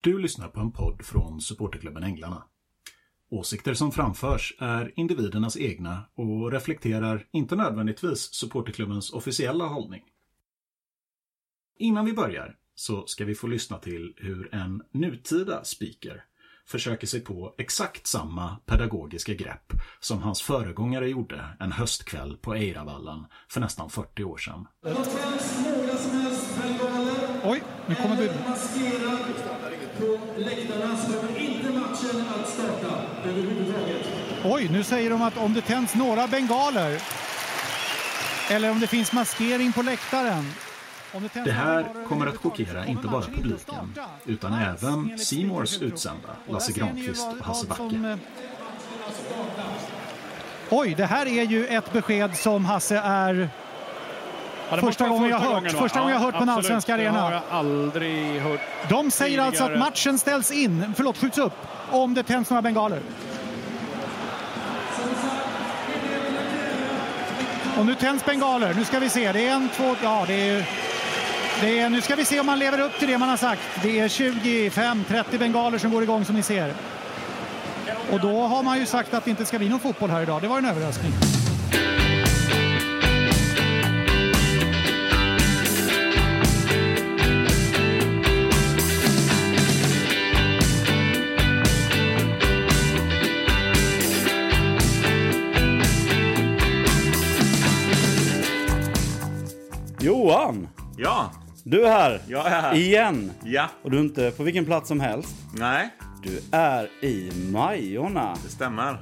Du lyssnar på en podd från supporterklubben Änglarna. Åsikter som framförs är individernas egna och reflekterar inte nödvändigtvis supporterklubbens officiella hållning. Innan vi börjar så ska vi få lyssna till hur en nutida speaker försöker sig på exakt samma pedagogiska grepp som hans föregångare gjorde en höstkväll på Eiravallen för nästan 40 år sedan. Oj, nu kommer budet på läktarna så kommer inte matchen att starta överhuvudtaget. Oj, nu säger de att om det tänds några bengaler eller om det finns maskering på läktaren. Om det, tänds Det här kommer att chockera inte bara publiken utan även Group. utsända Lasse Granqvist och Hasse Backe. eh, Oj, det här är ju ett besked som Hasse är Ja, Första gången jag hört- gången, första gången jag hört på en allsvensk arena. Har jag aldrig hört. De säger alltså att Tidigare. matchen ställs in, förlåt, skjuts upp, om det tänds några bengaler. Och nu tänds bengaler. Nu ska vi se. Det är en, två, ja det är... Det är, nu ska vi se om man lever upp till det man har sagt. Det är 25-30 bengaler som går igång som ni ser. Och då har man ju sagt att det inte ska bli någon fotboll här idag. Det var en överraskning. Johan! Ja, Du är här. jag är här. Igen. Ja, Och du är inte på vilken plats som helst. nej, Du är i Majorna. det stämmer.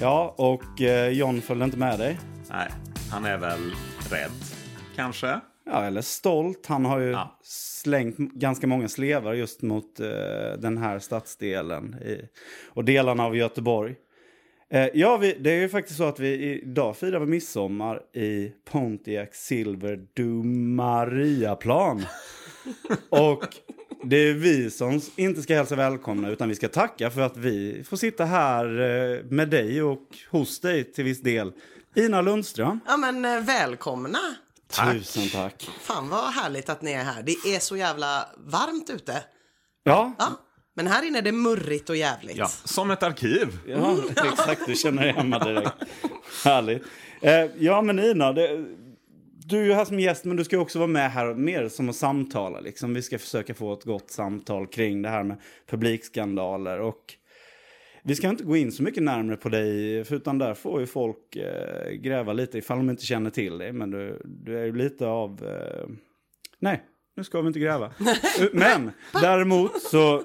Ja, och eh, John följde inte med dig. Nej, han är väl rädd, kanske. Ja, eller stolt. Han har ju Ja. slängt ganska många slevar just mot eh, den här stadsdelen i, och delarna av Göteborg. Eh, ja, vi, det är ju faktiskt så att vi idag firar vi midsommar i Pontiac Silver du Mariaplan. och det är vi som inte ska hälsa välkomna utan vi ska tacka för att vi får sitta här eh, med dig och hos dig till viss del. Ina Lundström. Ja men eh, välkomna! Tusen tack. Fan vad härligt att ni är här. Det är så jävla varmt ute. Ja, Ja, men här inne är det murrigt och jävligt. Ja, som ett arkiv. Ja, exakt. Du känner dig hemma direkt. Härligt. Eh, ja, men Ina, det, du är ju här som gäst, men du ska också vara med här mer som att samtala. Liksom. Vi ska försöka få ett gott samtal kring det här med publikskandaler. Och vi ska inte gå in så mycket närmare på dig, för utan där får ju folk eh, gräva lite ifall de inte känner till dig. Men du, du är ju lite av... Eh, nej, nu ska vi inte gräva. men däremot så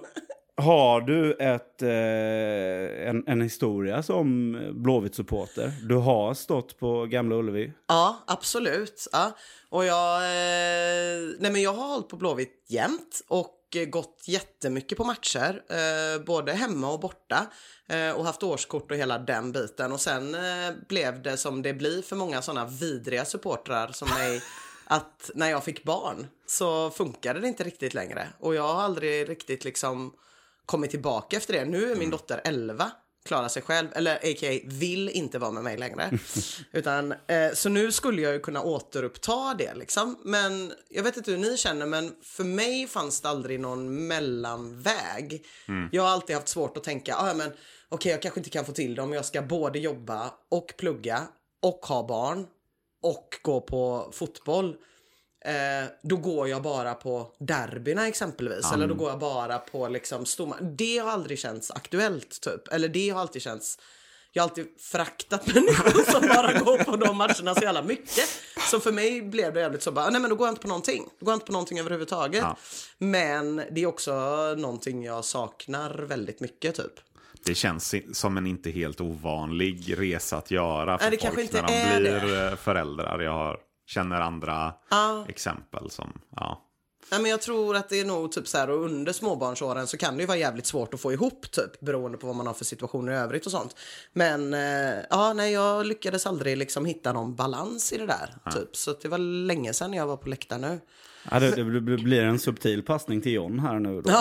har du ett, eh, en, en historia som Blåvitt-supporter. Du har stått på Gamla Ullevi. Ja, absolut. Ja. Och jag, eh, nej men jag har hållit på Blåvitt jämt och gått jättemycket på matcher, eh, både hemma och borta eh, och haft årskort och hela den biten. Och sen eh, blev det som det blir för många sådana vidriga supportrar som mig att när jag fick barn så funkade det inte riktigt längre och jag har aldrig riktigt liksom kommit tillbaka efter det. Nu är min dotter 11 klarar sig själv, eller a.k.a. vill inte vara med mig längre. Utan, eh, så nu skulle jag ju kunna återuppta det liksom. Men jag vet inte hur ni känner, men för mig fanns det aldrig någon mellanväg. Jag har alltid haft svårt att tänka, ah, men okej jag kanske inte kan få till det om jag ska både jobba och plugga och ha barn och gå på fotboll. Eh, då går jag bara på derbyna exempelvis. Eller då går jag bara på liksom storma. Det har aldrig känts aktuellt typ. Eller det har alltid känts... Jag har alltid fraktat människor som bara går på de matcherna så jävla mycket. Så för mig blev det jävligt så bara, nej men då går jag inte på någonting. Då går jag inte på någonting överhuvudtaget. Men det är också någonting jag saknar väldigt mycket typ. Det känns som en inte helt ovanlig resa att göra för Nej, folk när de blir det. eh, föräldrar. Jag har, känner andra Ja. exempel som, ja. Nej, men jag tror att det är nog typ så här under småbarnsåren så kan det ju vara jävligt svårt att få ihop typ beroende på vad man har för situationer i övrigt och sånt. Men eh, ja, nej, jag lyckades aldrig liksom hitta någon balans i det där typ. Så det var länge sedan jag var på läktaren nu. Ja, det, det blir en subtil passning till John här nu. Då.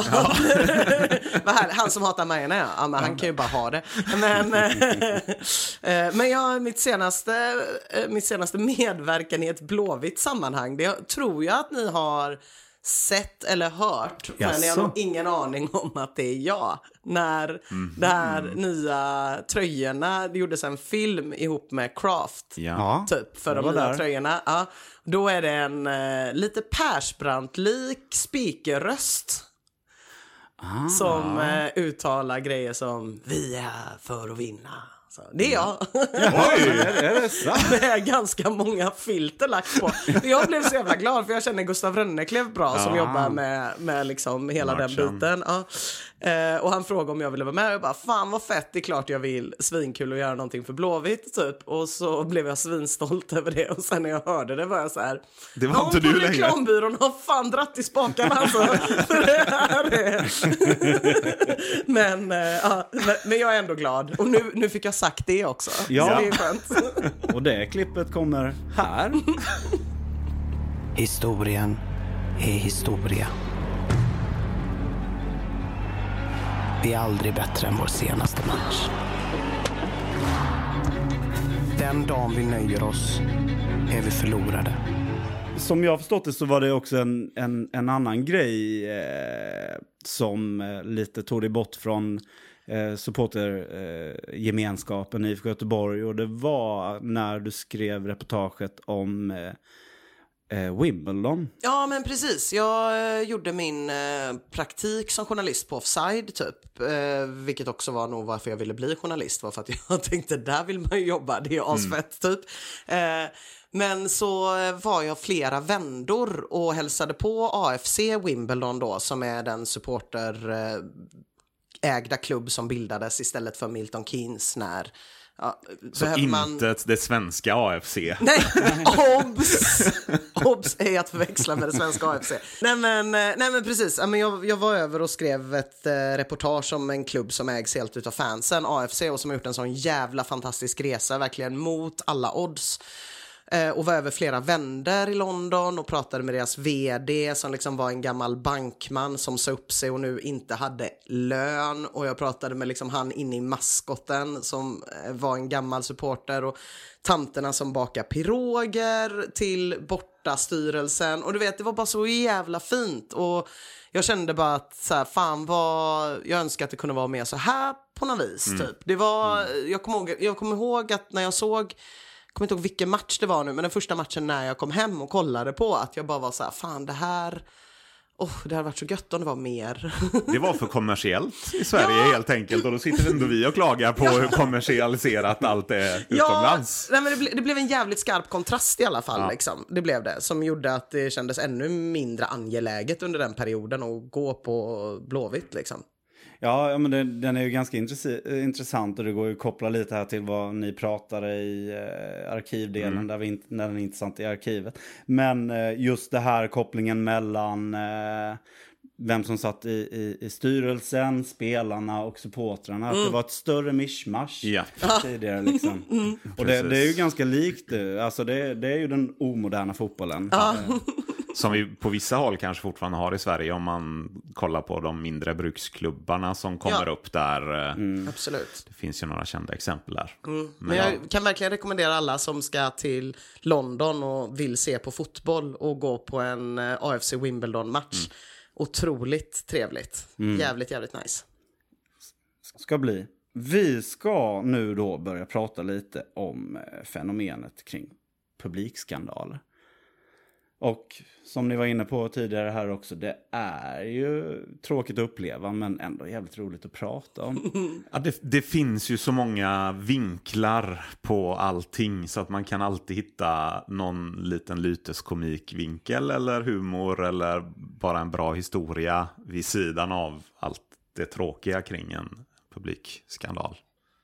Härligt. Han som hatar Majerna, ja. ja men han kan ju bara ha det. Men, eh, men ja, mitt senaste, eh, mitt senaste medverkan i ett blåvitt sammanhang, det tror jag att ni har sett eller hört. Men jag har nog ingen aning om att det är jag. När Mhm. det här nya tröjorna, det gjordes en film ihop med Craft. Ja. Typ för Jag de nya där. tröjorna. Ja. Då är det en eh, lite Persbrandt-lik speakerröst. Ah. Som eh, uttalar grejer som vi är här för att vinna. Så, det är jag. Är, är det sant? med ganska många filter lagt på. Jag blev så jävla glad för jag känner Gustav Rönneklev bra som jobbar med, med liksom hela den Merchen. biten. Ja. Eh, och han frågade om jag ville vara med och jag bara fan vad fett, det är klart jag vill. Svinkul att göra någonting för Blåvitt typ. Och så blev jag svinstolt över det och sen när jag hörde det var jag så här. Det var "Ja, inte du längre." reklambyrån har fan dratt i spakarna alltså. för det här är... men, eh, ja, men, men jag är ändå glad. Och nu, nu fick jag sagt det också. Ja. Så det är skönt. Och det klippet kommer här. Historien är historia. Vi är aldrig bättre än vår senaste match. Den dagen vi nöjer oss är vi förlorade. Som jag har förstått det så var det också en, en, en annan grej eh, som eh, lite tog dig bort från eh, supportergemenskapen eh, i IFK Göteborg. Och det var när du skrev reportaget om eh, eh, Wimbledon. Ja, men precis. Jag eh, gjorde min eh, praktik som journalist på Offside, typ. Eh, vilket också var nog varför jag ville bli journalist, var för att jag tänkte där vill man ju jobba, det är asfett, typ. Eh, men så var jag flera vändor och hälsade på AFC Wimbledon då, som är den supporter eh, ägda klubb som bildades istället för Milton Keynes när Ja, Så man- inte det svenska AFC. Nej, obs! Obs är att förväxla med det svenska AFC. Nej men, eh, nej, men precis, jag, jag var över och skrev ett eh, reportage om en klubb som ägs helt utav fansen, AFC, och som har gjort en sån jävla fantastisk resa, verkligen mot alla odds. Eh, och var över flera vänder i London och pratade med deras vd som liksom var en gammal bankman som sa upp sig och nu inte hade lön. Och jag pratade med liksom han inne i maskoten som eh, var en gammal supporter och tanterna som bakar piroger till bortastyrelsen. Och du vet, det var bara så jävla fint. Och jag kände bara att så här, fan vad, jag önskar att det kunde vara mer så här på något vis. Typ. Det var, jag kommer ihåg, jag kommer ihåg att när jag såg kommer inte ihåg vilken match det var nu, men den första matchen när jag kom hem och kollade på att jag bara var så här, fan det här, oh, det hade varit så gött om det var mer. Det var för kommersiellt i Sverige helt enkelt. Och då sitter ändå vi och klagar på hur kommersialiserat allt är utomlands. nej, men det, ble, det blev en jävligt skarp kontrast i alla fall. Ja. Liksom. Det blev det, som gjorde att det kändes ännu mindre angeläget under den perioden att gå på Blåvitt. Liksom. Ja, ja men den, den är ju ganska eh, intressant och det går ju att koppla lite här till vad ni pratade i eh, arkivdelen där, vi inte, när den är intressant i arkivet. Men eh, just det här kopplingen mellan eh, vem som satt i, i, i styrelsen, spelarna och supportrarna. Att det var ett större mischmasch Ja. tidigare liksom. Och det, det är ju ganska likt det. Alltså det, det är ju den omoderna fotbollen. Eh, Som vi på vissa håll kanske fortfarande har i Sverige om man kollar på de mindre bruksklubbarna som kommer Ja. upp där. Eh, Absolut. Det finns ju några kända exempel där. Men jag kan verkligen rekommendera alla som ska till London och vill se på fotboll och gå på en eh, AFC Wimbledon-match. Otroligt trevligt. Jävligt, jävligt nice. ska bli. Vi ska nu då börja prata lite om eh, fenomenet kring publikskandaler. Och som ni var inne på tidigare här också, det är ju tråkigt att uppleva men ändå jävligt roligt att prata om. Ja, det, det finns ju så många vinklar på allting så att man kan alltid hitta någon liten lyteskomikvinkel eller humor eller bara en bra historia vid sidan av allt det tråkiga kring en publikskandal.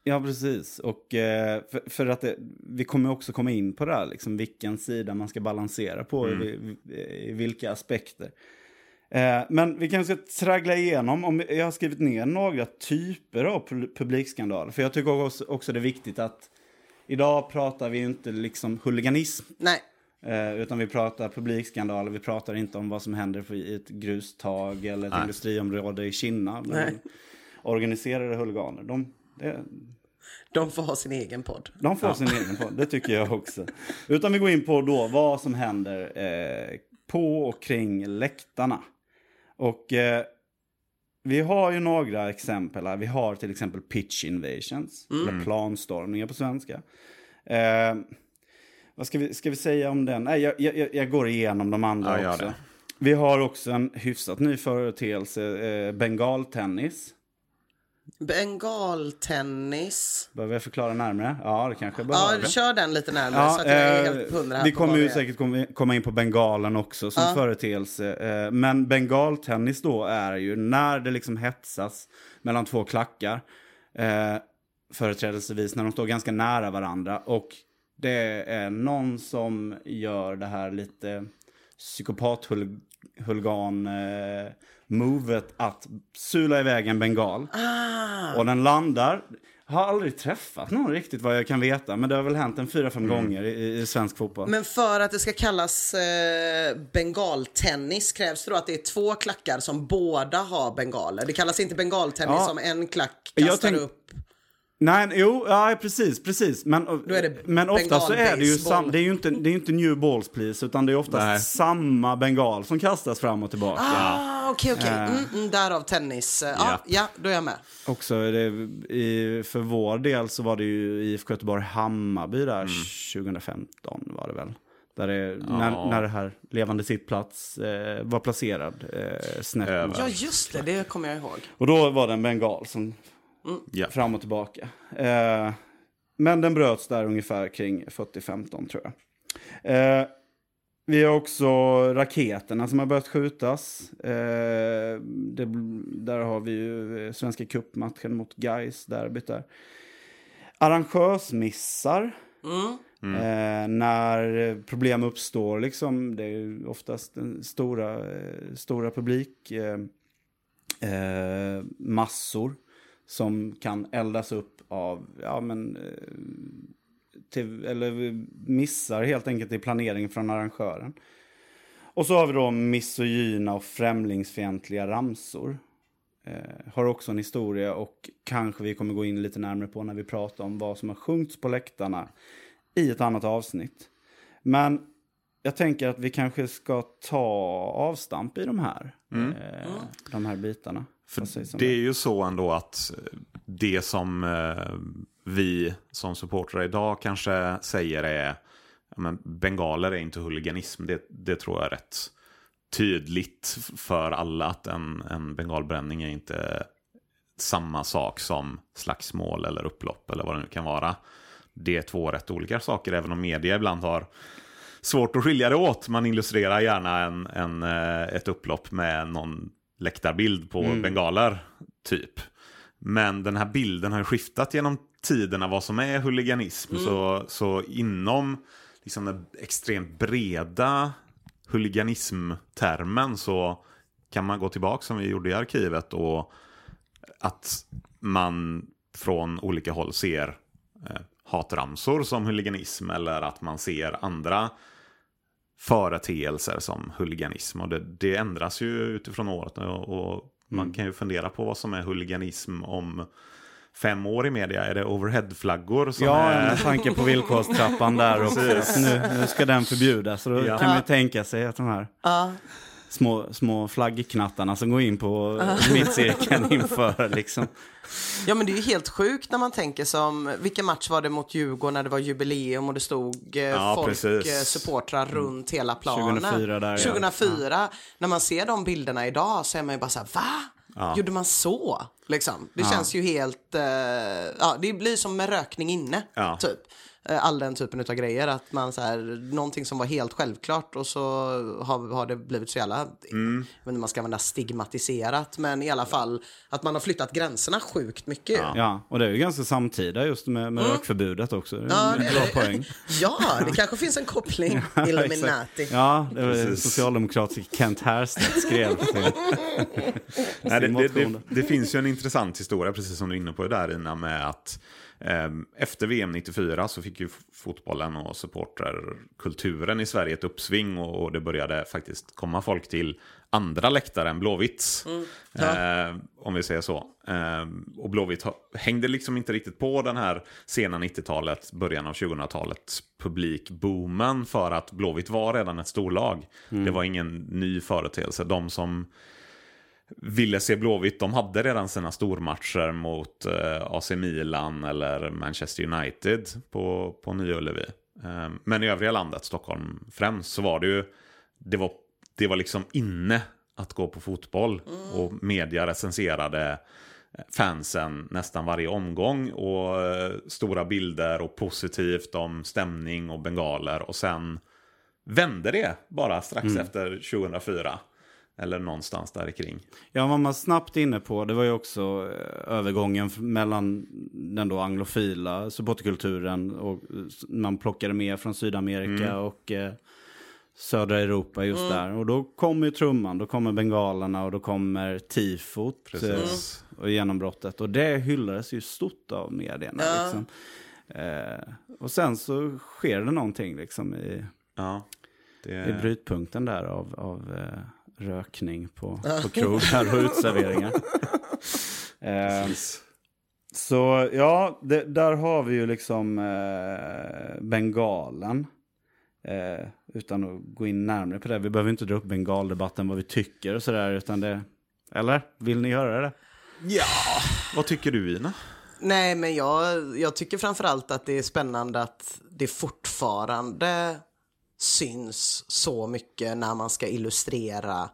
Ja, precis. Och eh, för, för att det, vi kommer också komma in på det här, liksom vilken sida man ska balansera på, i, i, i vilka aspekter. Eh, men vi kanske ska traggla igenom, om jag har skrivit ner några typer av pu- publikskandaler. För jag tycker också, också det är viktigt att idag pratar vi inte liksom huliganism. Nej, Eh, utan vi pratar publikskandaler, vi pratar inte om vad som händer på- i ett grustag eller ett Nej. industriområde i Kina. Organiserade huliganer, de, det, de får ha sin egen podd. de får sin egen podd, det tycker jag också. Utan vi går in på då vad som händer eh, på och kring läktarna. Och eh, vi har ju några exempel här. Vi har till exempel pitch invasions, eller planstormningar på svenska. Eh, vad ska vi, ska vi säga om den? Nej, jag, jag, jag går igenom de andra Ja, också. Vi har också en hyfsat ny företeelse, eh, bengaltennis. Bengaltennis. Behöver jag förklara närmare? Ja, det kanske jag behöver. Ja, kör den lite närmare så att jag är eh, helt hundra här vi kommer ju säkert komma- in på bengalen också som Ja. företeelse. Eh, men bengaltennis då är ju när det liksom hetsas mellan två klackar. Eh, företrädelsevis när de står ganska nära varandra. Och det är någon som gör det här lite psykopat-huligan eh, att sula iväg en bengal. Ah. Och den landar. Har aldrig träffat någon riktigt vad jag kan veta. Men det har väl hänt en fyra, fem gånger i, i svensk fotboll. Men för att det ska kallas eh, bengaltennis krävs det då att det är två klackar som båda har bengaler. Det kallas inte bengaltennis Ja. om en klack Jag kastar tänk- upp. Nej, jo, ja, precis, precis. Men, men ofta så är det ju, sam, det är ju inte, det är ju inte new balls please, utan det är oftast Nej. samma bengal som kastas fram och tillbaka. Ah, okej, okej. Mm, mm, därav tennis. Eh, Ja, Ja. ja, då är jag med. Också det, i, för vår del så var det ju IFK Göteborg-Hammarby där 2015 var det väl. Där det, när, när det här levande sittplats eh, var placerad eh, snett. Ja, just det. Det kommer jag ihåg. Och då var det en bengal som Ja. fram och tillbaka. Eh, men den bröts där ungefär kring 40-15 tror jag. Eh, vi har också raketerna som har börjat skjutas. Eh, det, där har vi ju eh, Svenska cupmatchen mot Gais derbyt där. Arrangörsmissar. Eh, när problem uppstår, liksom, det är oftast en stora, eh, stora publik. Eh, eh, massor som kan eldas upp av, ja men, eh, till, eller missar helt enkelt i planeringen från arrangören. Och så har vi då misogyna och främlingsfientliga ramsor. Eh, har också en historia och kanske vi kommer gå in lite närmare på när vi pratar om vad som har sjungits på läktarna i ett annat avsnitt. Men jag tänker att vi kanske ska ta avstamp i de här, eh, de här bitarna. För det är ju så ändå att det som eh, vi som supportrar idag kanske säger är men bengaler är inte huliganism. Det, det tror jag är rätt tydligt för alla att en, en bengalbränning är inte samma sak som slagsmål eller upplopp eller vad det nu kan vara. Det är två rätt olika saker även om media ibland har svårt att skilja det åt. Man illustrerar gärna en, en, eh, ett upplopp med någon läktarbild på bengaler, typ. Men den här bilden har ju skiftat genom tiderna vad som är huliganism. Så, så inom liksom den extremt breda huliganismtermen så kan man gå tillbaka som vi gjorde i arkivet och att man från olika håll ser eh, hatramsor som huliganism eller att man ser andra företeelser som huliganism. Och det, det ändras ju utifrån året och, och man kan ju fundera på vad som är huliganism om fem år i media. Är det overheadflaggor som Ja, är... med tanke på villkorstrappan där. Att nu, nu ska den förbjudas. Så då Ja. kan man ju tänka sig att de här små, små flaggknattarna som går in på mittcirkeln inför liksom. Ja men det är ju helt sjukt när man tänker som, vilken match var det mot Djurgården när det var jubileum och det stod eh, Ja, folk, precis. eh, supportrar runt hela planen. 2004 där, ja. 2004, när man ser de bilderna idag så är man ju bara så här, va? Gjorde man så? Liksom. Det känns ju helt, eh, ja det blir som med rökning inne, Ja. typ. Eh, All den typen av grejer, att man så här, någonting som var helt självklart och så har, har det blivit så jävla, Mm. jag vet inte om man ska använda stigmatiserat, men i alla fall att man har flyttat gränserna sjukt mycket. Ja. Ja, och det är ju ganska samtida just med, med rökförbudet också. Det är Ja, en det är bra det. poäng. Ja, det kanske finns en koppling. Ja, Illuminati. Ja, det var Precis. socialdemokratiska Kent Härstedt skrev. Nej, det, det, det, det finns ju en intressant historia, precis som du är inne på där Ina, med att Efter VM 94 så fick ju fotbollen och supporterkulturen i Sverige ett uppsving och det började faktiskt komma folk till andra läktare än Blåvitts. Eh, om vi säger så. Eh, och Blåvitt hängde liksom inte riktigt på den här sena 90-talet, början av 2000-talets publikboomen för att Blåvitt var redan ett storlag. Det var ingen ny företeelse. De som ville se Blåvitt, de hade redan sina stormatcher mot eh, AC Milan eller Manchester United på, på Nya Ullevi. Eh, men i övriga landet, Stockholm främst, så var det ju, det var, det var liksom inne att gå på fotboll. Och media recenserade fansen nästan varje omgång och eh, stora bilder och positivt om stämning och bengaler och sen vände det bara strax efter 2004. Eller någonstans där kring. Ja, vad man snabbt inne på, det var ju också eh, övergången mellan den då anglofila supporterkulturen och man plockade med från Sydamerika och eh, södra Europa just där. Och då kommer ju trumman, då kommer bengalerna och då kommer tifot Precis. eh, och genombrottet. Och det hyllades ju stort av medierna. Liksom. Eh, och sen så sker det någonting liksom i, Ja. Det... i brytpunkten där av, av eh, rökning på, på krogar och utserveringar. eh, så ja, det, där har vi ju liksom eh, bengalen. Eh, utan att gå in närmare på det. Vi behöver inte dra upp bengaldebatten, vad vi tycker och sådär. Utan det, eller? Vill ni göra det? Ja, vad tycker du Ina? Nej, men jag, jag tycker framförallt att det är spännande att det fortfarande syns så mycket när man ska illustrera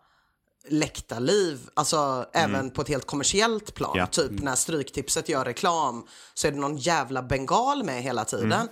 läktarliv, alltså även på ett helt kommersiellt plan. Ja. Typ när Stryktipset gör reklam så är det någon jävla bengal med hela tiden.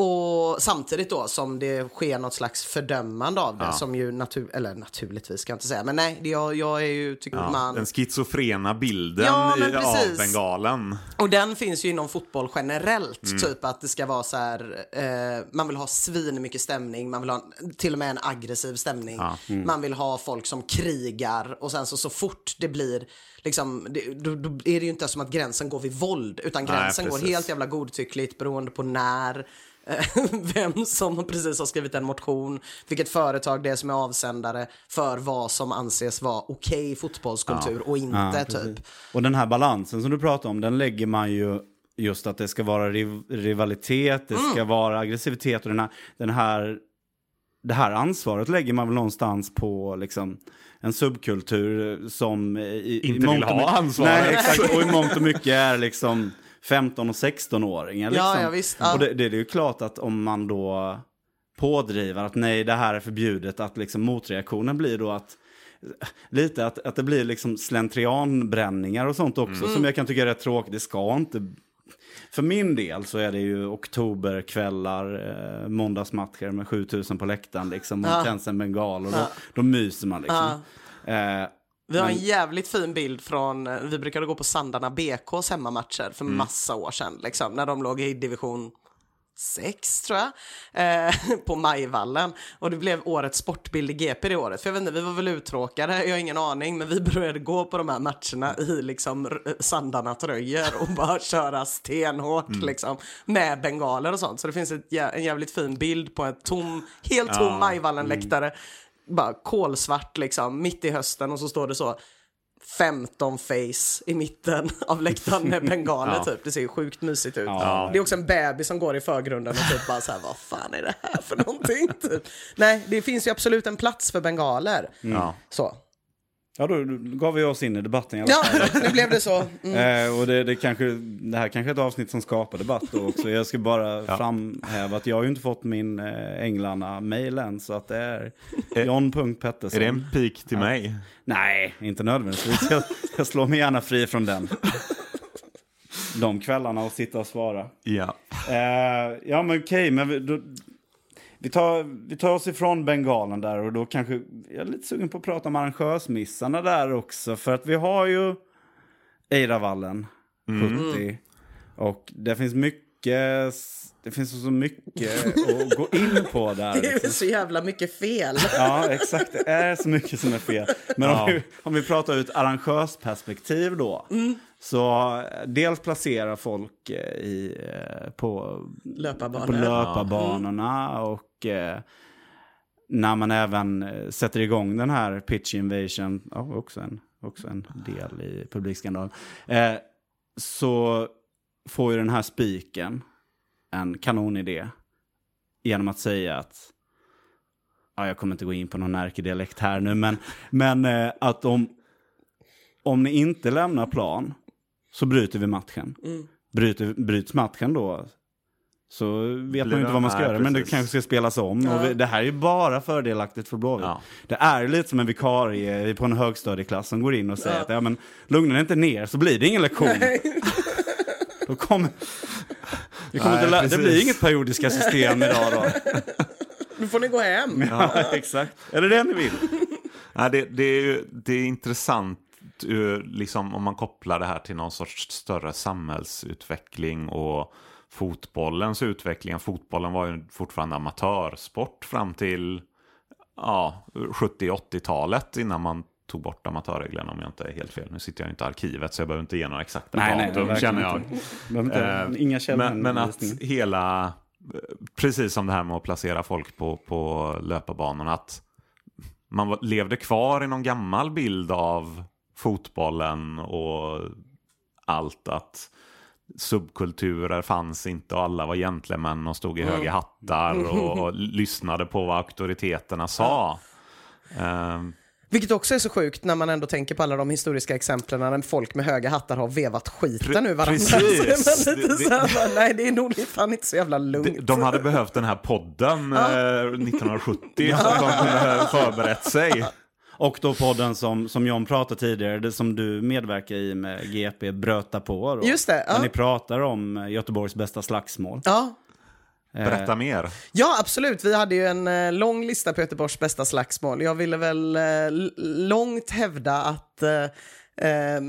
Och samtidigt då som det sker något slags fördömande av det som ju natur eller naturligtvis ska jag inte säga men nej det- jag, jag är ju tycker Ja, man Den schizofrena bilden Ja, men i, av bengalen. Och den finns ju inom fotboll generellt. Mm. Typ att det ska vara så här, eh, man vill ha svin mycket stämning, man vill ha till och med en aggressiv stämning. Mm. Man vill ha folk som krigar och sen så, så fort det blir, liksom, det, då, då är det ju inte som att gränsen går vid våld, utan Nej, gränsen går precis. helt jävla godtyckligt beroende på när, vem som precis har skrivit en motion, vilket företag det är som är avsändare för vad som anses vara okej fotbollskultur och inte typ. Och den här balansen som du pratar om, den lägger man ju just att det ska vara riv rivalitet, det ska vara aggressivitet och den här, den här, det här ansvaret lägger man väl någonstans på liksom en subkultur som i, i Inte mångt vill och ha mycket- ansvaret. Nej, exakt. Och i mångt och mycket är liksom 15 och 16-åringar. Liksom. Ja, ja, visst. Ja. Och det, det är ju klart att om man då pådriver att nej, det här är förbjudet, att liksom motreaktionen blir då att lite att, att det blir liksom slentrianbränningar och sånt också Mm. som jag kan tycka är rätt tråkigt. Det ska inte... För min del så är det ju oktoberkvällar, eh, måndagsmatcher med 7000 på läktaren liksom och Ja. tänds en bengal och då, då myser man liksom. Eh, Vi har en jävligt fin bild från, eh, vi brukade gå på Sandarna BKs hemmamatcher för massa år sedan, liksom, när de låg i division 6 tror jag, eh, på Majvallen. Och det blev årets sportbild i GP det året. För jag vet inte, vi var väl uttråkade, jag har ingen aning, men vi började gå på de här matcherna i liksom r- Sandarna-tröjor och bara köra stenhårt liksom, med bengaler och sånt. Så det finns ett, en jävligt fin bild på en tom, helt tom Majvallen-läktare. Bara kolsvart liksom, mitt i hösten och så står det så 15 face i mitten av läktaren med bengaler Ja. typ. Det ser ju sjukt mysigt ut. Ja. Det är också en bebis som går i förgrunden och typ bara så här, vad fan är det här för någonting? Typ. Nej, det finns ju absolut en plats för bengaler. Ja. Så. Ja, då gav vi oss in i debatten Ja, nu blev det så. Mm. Eh, och det, det, kanske, det här kanske är ett avsnitt som skapar debatt då också. Jag ska bara framhäva att jag har ju inte fått min eh, Änglarna-mail än. Så att det är John.Pettersson. Är det en pik till mig? Nej, inte nödvändigtvis. Jag, jag slår mig gärna fri från den. De kvällarna och sitta och svara. Ja. Eh, ja men okej, men vi, då, vi, tar, vi tar oss ifrån bengalen där och då kanske, jag är lite sugen på att prata om arrangörsmissarna där också. För att vi har ju Eiravallen 70 och det finns mycket det finns så mycket att gå in på där. Det är liksom. så jävla mycket fel. Ja, exakt. Det är så mycket som är fel. Men om, vi, om vi pratar ur ett arrangörsperspektiv då. Så eh, dels placera folk eh, i, eh, på, Löparbanor. på löparbanorna och eh, när man även eh, sätter igång den här pitch invasion, ja, också, en, också en del i publikskandalen, eh, så får ju den här spiken en kanonidé genom att säga att ja, jag kommer inte gå in på någon Närke-dialekt här nu, men, men eh, att om, om ni inte lämnar plan så bryter vi matchen. Bryter, bryts matchen då så vet man ju det- inte vad man ska göra, men det precis. kanske ska spelas om. Och vi, det här är ju bara fördelaktigt för Blåvitt. Ja. Det är lite som en vikarie på en högstadieklass som går in och säger att ja, men, lugna dig inte ner så blir det ingen lektion. Då kommer, vi kommer Nej, det precis. blir inget periodiska system idag då. Nu får ni gå hem. Ja, exakt. Är det det ni vill? Nej, det, det, är ju, det är intressant ur, liksom, om man kopplar det här till någon sorts större samhällsutveckling och fotbollens utveckling. Fotbollen var ju fortfarande amatörsport fram till ja, 70-80-talet innan man tog bort amatörreglerna om jag inte är helt fel. Nu sitter jag inte i arkivet så jag behöver inte ge några exakta Nej, nej, datum verkligen känner jag. inte. Inte, Eh, inga källor. men, men att hela, precis som det här med att placera folk på, på löparbanorna, att man levde kvar i någon gammal bild av fotbollen och allt att subkulturer fanns inte och alla var gentlemän och stod i höga hattar och, och lyssnade på vad auktoriteterna sa. Ehm, Vilket också är så sjukt när man ändå tänker på alla de historiska exemplen när folk med höga hattar har vevat skiten ur varandra. precis. Så är man lite Det- så här, bara, nej det är nog fan inte så jävla lugnt. de hade behövt den här podden eh, 1970 så att de kunde förberett sig. Och då podden som, som John pratade tidigare, det som du medverkar i med GP Bröta på. Då, Just det, ja. Där ni pratar om Göteborgs bästa slagsmål. Ja. Berätta mer. Ja, absolut. Vi hade ju en eh, lång lista på Göteborgs bästa slagsmål. Jag ville väl eh, långt hävda att eh,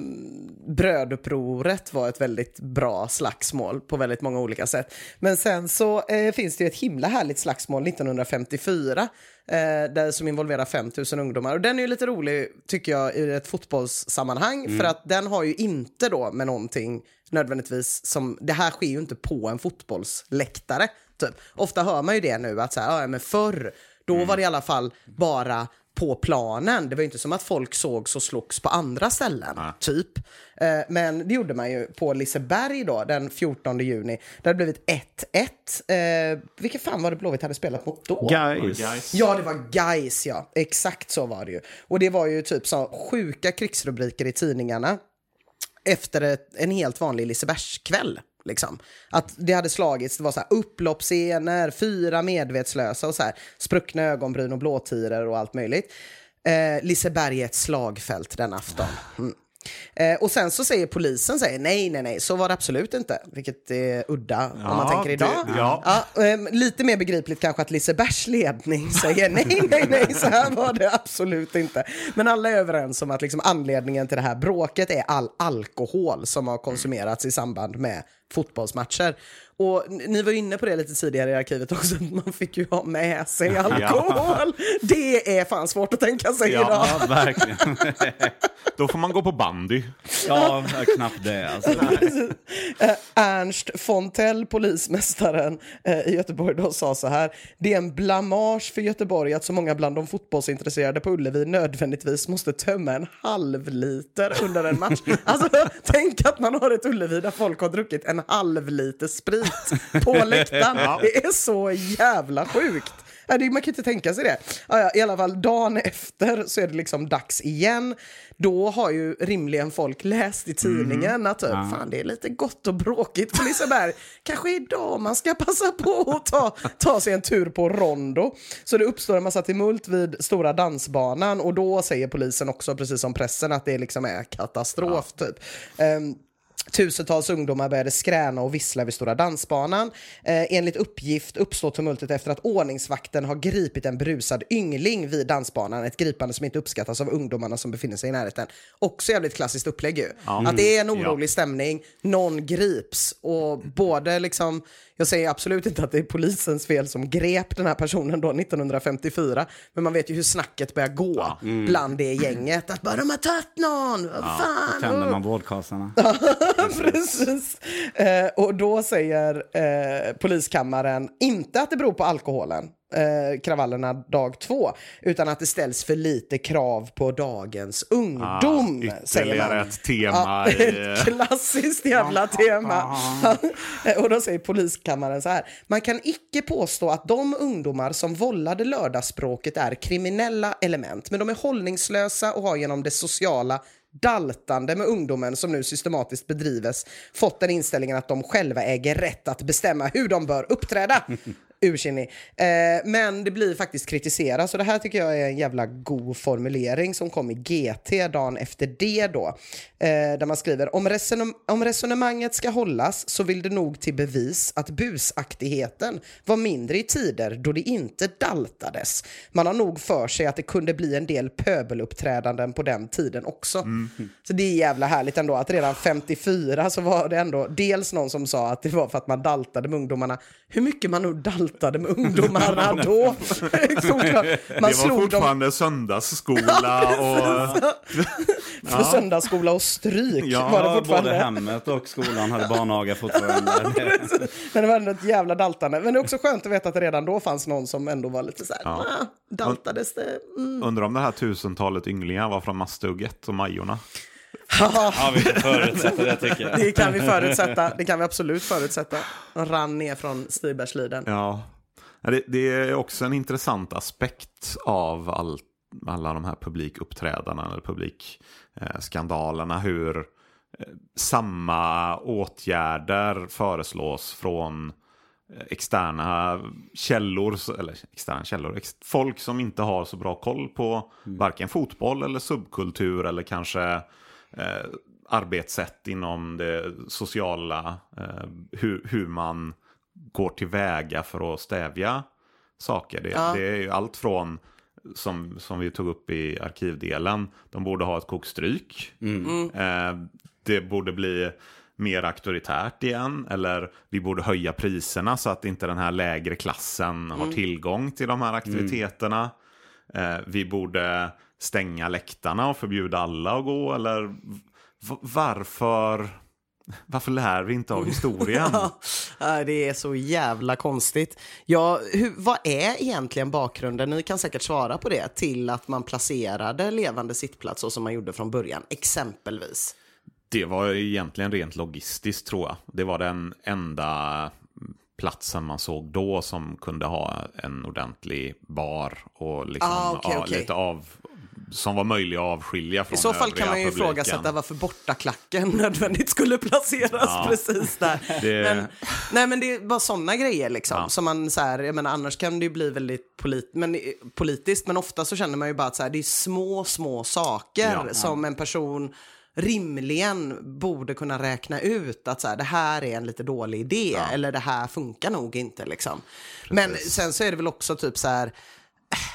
brödupproret var ett väldigt bra slagsmål på väldigt många olika sätt. Men sen så eh, finns det ju ett himla härligt slagsmål 1954 eh, där, som involverar 5000 ungdomar. Och den är ju lite rolig tycker jag i ett fotbollssammanhang för att den har ju inte då med någonting nödvändigtvis som, det här sker ju inte på en fotbollsläktare. Typ. Ofta hör man ju det nu att så här, ja, men förr, då var det i alla fall bara på planen. Det var ju inte som att folk såg så slogs på andra ställen, typ. Eh, men det gjorde man ju på Liseberg då, den 14 juni. Det hade blivit 1-1. Eh, vilka fan var det Blåvitt hade spelat mot då? Guys. Ja, det var Guys ja. Exakt så var det ju. Och det var ju typ så sjuka krigsrubriker i tidningarna efter ett, en helt vanlig Lisebergskväll. Liksom. Att det hade slagits, det var så här upploppsscener, fyra medvetslösa och så här spruckna ögonbryn och blåtiror och allt möjligt. Eh, Liseberg är ett slagfält den afton. Mm. Eh, och sen så säger polisen säger nej, nej, nej, så var det absolut inte. Vilket är udda om man Ja, tänker idag. det- ja. Ja, ehm, lite mer begripligt kanske att Lisebergs ledning säger nej, nej, nej, så här var det absolut inte. Men alla är överens om att liksom anledningen till det här bråket är all alkohol som har konsumerats i samband med fotbollsmatcher. Och ni var inne på det lite tidigare i arkivet också, att man fick ju ha med sig alkohol. Det är fan svårt att tänka sig Ja. idag. Ja, verkligen. Då får man gå på bandy. Ja, knappt det. Alltså. Eh, Ernst Fontell, polismästaren eh, i Göteborg, då sa så här. Det är en blamage för Göteborg att så många bland de fotbollsintresserade på Ullevi nödvändigtvis måste tömma en halv liter under en match. Alltså, tänk att man har ett Ullevi där folk har druckit en halv liter sprit på läktaren. Det är så jävla sjukt. Ja, Man kan inte tänka sig det. Ja, ja, I alla fall dagen efter så är det liksom dags igen. Då har ju rimligen folk läst i tidningen att typ, fan det är lite gott och bråkigt på Liseberg. Kanske idag man ska passa på att ta, ta sig en tur på Rondo. Så det uppstår en massa tumult vid Stora dansbanan och då säger polisen också, precis som pressen, att det liksom är katastrof typ. Ehm, Tusentals ungdomar började skräna och vissla vid Stora dansbanan. Eh, enligt uppgift uppstår tumultet efter att ordningsvakten har gripit en brusad yngling vid dansbanan. Ett gripande som inte uppskattas av ungdomarna som befinner sig i närheten. Också jävligt klassiskt upplägg ju. Att det är en orolig stämning, någon grips och både liksom jag säger absolut inte att det är polisens fel som grep den här personen då 1954. Men man vet ju hur snacket börjar gå bland det gänget. Att bara de har tagit någon, vad fan. Tänder oh. man vårdkasarna. Precis. Eh, och då säger eh, poliskammaren inte att det beror på alkoholen, eh, kravallerna dag två, utan att det ställs för lite krav på dagens ungdom. säger man. Ytterligare ett tema. Ja, ett klassiskt jävla tema. och då säger poliskammaren så här. Man kan icke påstå att de ungdomar som vållade lördagsspråket är kriminella element, men de är hållningslösa och har genom det sociala daltande med ungdomen som nu systematiskt bedrives fått den inställningen att de själva äger rätt att bestämma hur de bör uppträda. Ursinnig. Eh, men det blir faktiskt kritiserat, så det här tycker jag är en jävla god formulering som kom i GT dagen efter det då. Eh, där man skriver, om, resonem- om resonemanget ska hållas så vill det nog till bevis att busaktigheten var mindre i tider då det inte daltades. Man har nog för sig att det kunde bli en del pöbeluppträdanden på den tiden också. Så det är jävla härligt ändå att redan 54 så var det ändå dels någon som sa att det var för att man daltade med ungdomarna. Hur mycket man nu daltade med ungdomarna då? Oklart. det man var slog dem fortfarande söndagsskola och... för söndagsskola och stryk. Ja, var det fortfarande. både hemmet och skolan hade barnaga fortfarande. Men det var ändå ett jävla daltande. Men det är också skönt att veta att det redan då fanns någon som ändå var lite så här, Ja. "Ah, daltades det? Mm. Undrar om det här tusentalet ynglingar var från Mastugget och Majorna. Ja, vi får förutsätta det tycker jag. Det kan vi förutsätta. Det kan vi absolut förutsätta. De rann ner från Stibergsliden. Ja, Ja, det, det är också en intressant aspekt av all, alla de här publikuppträdandena eller publikskandalerna. Hur eh, samma åtgärder föreslås från eh, externa källor, eller externa källor, ex, folk som inte har så bra koll på varken fotboll eller subkultur eller kanske eh, arbetssätt inom det sociala, eh, hur, hur man går tillväga för att stävja saker. Det, Ja. det är ju allt från, som, som vi tog upp i arkivdelen, de borde ha ett kokstryk. Eh, det borde bli mer auktoritärt igen. Eller vi borde höja priserna så att inte den här lägre klassen har tillgång till de här aktiviteterna. Eh, vi borde stänga läktarna och förbjuda alla att gå. Eller varför, varför lär vi inte av historien? Ja, det är så jävla konstigt. Ja, hur, vad är egentligen bakgrunden, ni kan säkert svara på det, till att man placerade levande sittplats så som man gjorde från början, exempelvis? Det var egentligen rent logistiskt tror jag. Det var den enda platsen man såg då som kunde ha en ordentlig bar och liksom, Ah, ja, okej. lite av som var möjlig att avskilja från I så fall kan man ju publiken. ifrågasätta varför bortaklacken nödvändigt skulle placeras Ja. precis där. Det- Men, nej men det bara sådana grejer liksom. Ja. Som man så här, jag menar annars kan det ju bli väldigt polit men, eh, politiskt. Men ofta så känner man ju bara att så här, det är små, små saker Ja. som en person rimligen borde kunna räkna ut att så här, det här är en lite dålig idé eller det här funkar nog inte liksom. Men sen så är det väl också typ så här,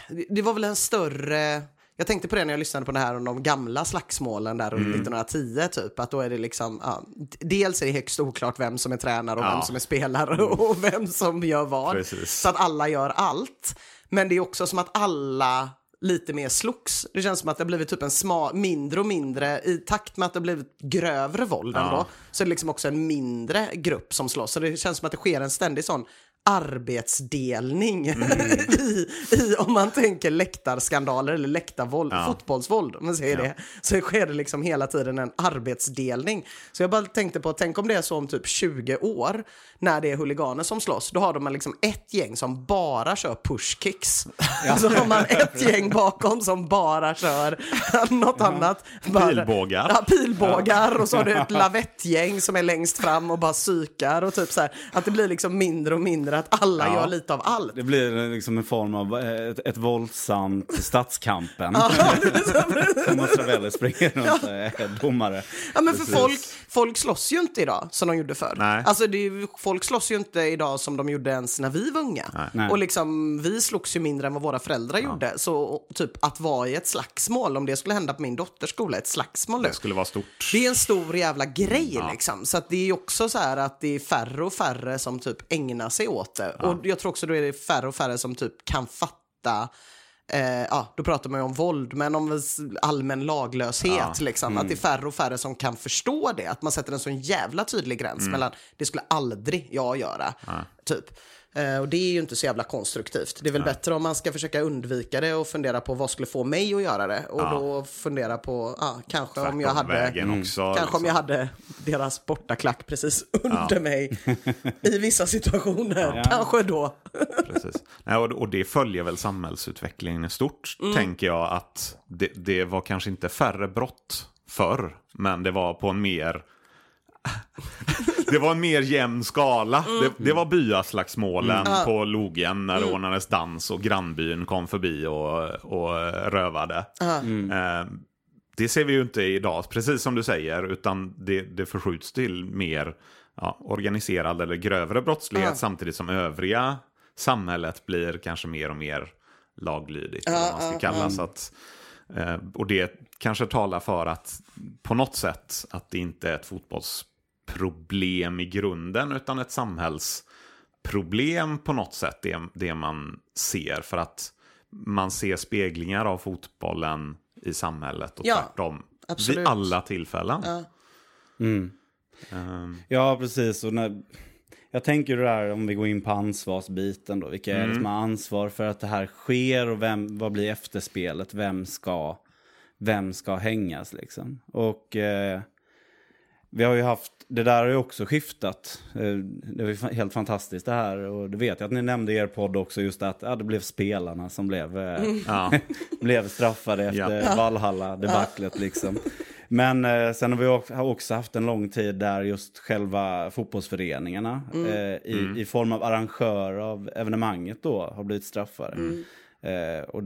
det- det var väl en större... Jag tänkte på det när jag lyssnade på det här om de gamla slagsmålen där runt 1910 typ. Att då är det liksom, ja, dels är det högst oklart vem som är tränare och Ja. vem som är spelare och vem som gör vad. Precis. Så att alla gör allt. Men det är också som att alla lite mer slogs. Det känns som att det har blivit typ en sma, mindre och mindre, i takt med att det har blivit grövre våld ändå, så är det liksom också en mindre grupp som slåss. Så det känns som att det sker en ständig sån arbetsdelning i, i, om man tänker läktarskandaler eller läktarvåld, fotbollsvåld, om man säger det, så sker det liksom hela tiden en arbetsdelning. Så jag bara tänkte på, tänk om det är så om typ 20 år, när det är huliganer som slåss, då har de liksom ett gäng som bara kör pushkicks. Och så har man ett gäng bakom som bara kör något annat. Bara, Pilbågar. Ja, pilbågar och så har du ett lavettgäng som är längst fram och bara psykar och typ så här, att det blir liksom mindre och mindre att alla Ja. gör lite av allt. Det blir liksom en form av eh, ett, ett våldsamt Stadskampen. Thomas Ravelli springer runt och är domare. Ja, men för folk, folk slåss ju inte idag som de gjorde förr. Nej. Alltså det är, ju- folk slåss ju inte idag som de gjorde ens när vi var unga. Nej. Och liksom, vi slogs ju mindre än vad våra föräldrar gjorde. Så typ att vara i ett slagsmål, om det skulle hända på min dotters skola, ett slagsmål nu. Det skulle vara stort. Det är en stor jävla grej liksom. Så att det är ju också så här att det är färre och färre som typ ägnar sig åt det. Och jag tror också då är det färre och färre som typ kan fatta Eh, ja, då pratar man ju om våld, men om allmän laglöshet. Liksom, Att det är färre och färre som kan förstå det. Att man sätter en sån jävla tydlig gräns mellan det skulle aldrig jag göra. Typ. Eh, och det är ju inte så jävla konstruktivt. Det är väl bättre om man ska försöka undvika det och fundera på vad skulle få mig att göra det. Och då fundera på, ja, kanske om jag Tvärtom hade... vägen också, Kanske om liksom. jag hade deras bortaklack precis under mig i vissa situationer. Kanske då. Precis. Nej, och, och det följer väl samhällsutvecklingen i stort, Mm. tänker jag. att det, det var kanske inte färre brott förr, men det var på en mer... det var en mer jämn skala. Mm. Det, det var byaslagsmålen på logen när det ordnades dans och grannbyn kom förbi och, och rövade. Eh, det ser vi ju inte idag, precis som du säger, utan det, det förskjuts till mer ja, organiserad eller grövre brottslighet samtidigt som övriga samhället blir kanske mer och mer laglydigt. eller vad man ska kalla så att, eh, Och det kanske talar för att på något sätt att det inte är ett fotbollsproblem i grunden utan ett samhällsproblem på något sätt, det, det man ser. För att man ser speglingar av fotbollen i samhället och Ja, tvärtom. absolut. Vid alla tillfällen. Mm. Ehm, Ja, precis. Och när, jag tänker det där om vi går in på ansvarsbiten då. Vilka är det som har ansvar för att det här sker och vem, vad blir efterspelet? Vem ska, vem ska hängas liksom? Och eh, vi har ju haft, det där har ju också skiftat. Eh, det var helt fantastiskt det här. Och det vet jag att ni nämnde i er podd också just att ja, det blev spelarna som blev, eh, ja. blev straffade efter Ja. Valhalla-debaclet liksom. Men eh, sen har vi också, haft en lång tid där just själva fotbollsföreningarna eh, i, i form av arrangör av evenemanget då har blivit straffade. Eh, och,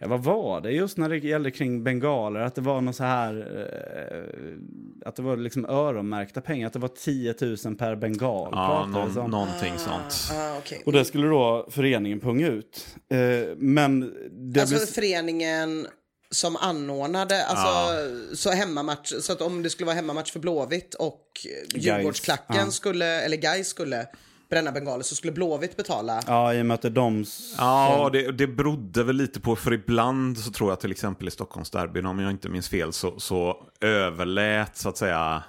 ja, vad var det just när det gällde kring bengaler? Att det var något så här, eh, att det var liksom öronmärkta pengar, att det var 10 000 per bengal. ja någon, om. någonting sånt. Ah, okej. Och det skulle då föreningen punga ut. Eh, men det Alltså blev... föreningen som anordnade, alltså så hemmamatch, så att om det skulle vara hemmamatch för Blåvitt och Djurgårdsklacken ja. skulle, eller Gais skulle bränna bengaler så skulle Blåvitt betala. Ja, i och med att det är de s- Ja, det, det berodde väl lite på, för ibland så tror jag till exempel i Stockholmsderbyn, om jag inte minns fel, så, så överlät så att säga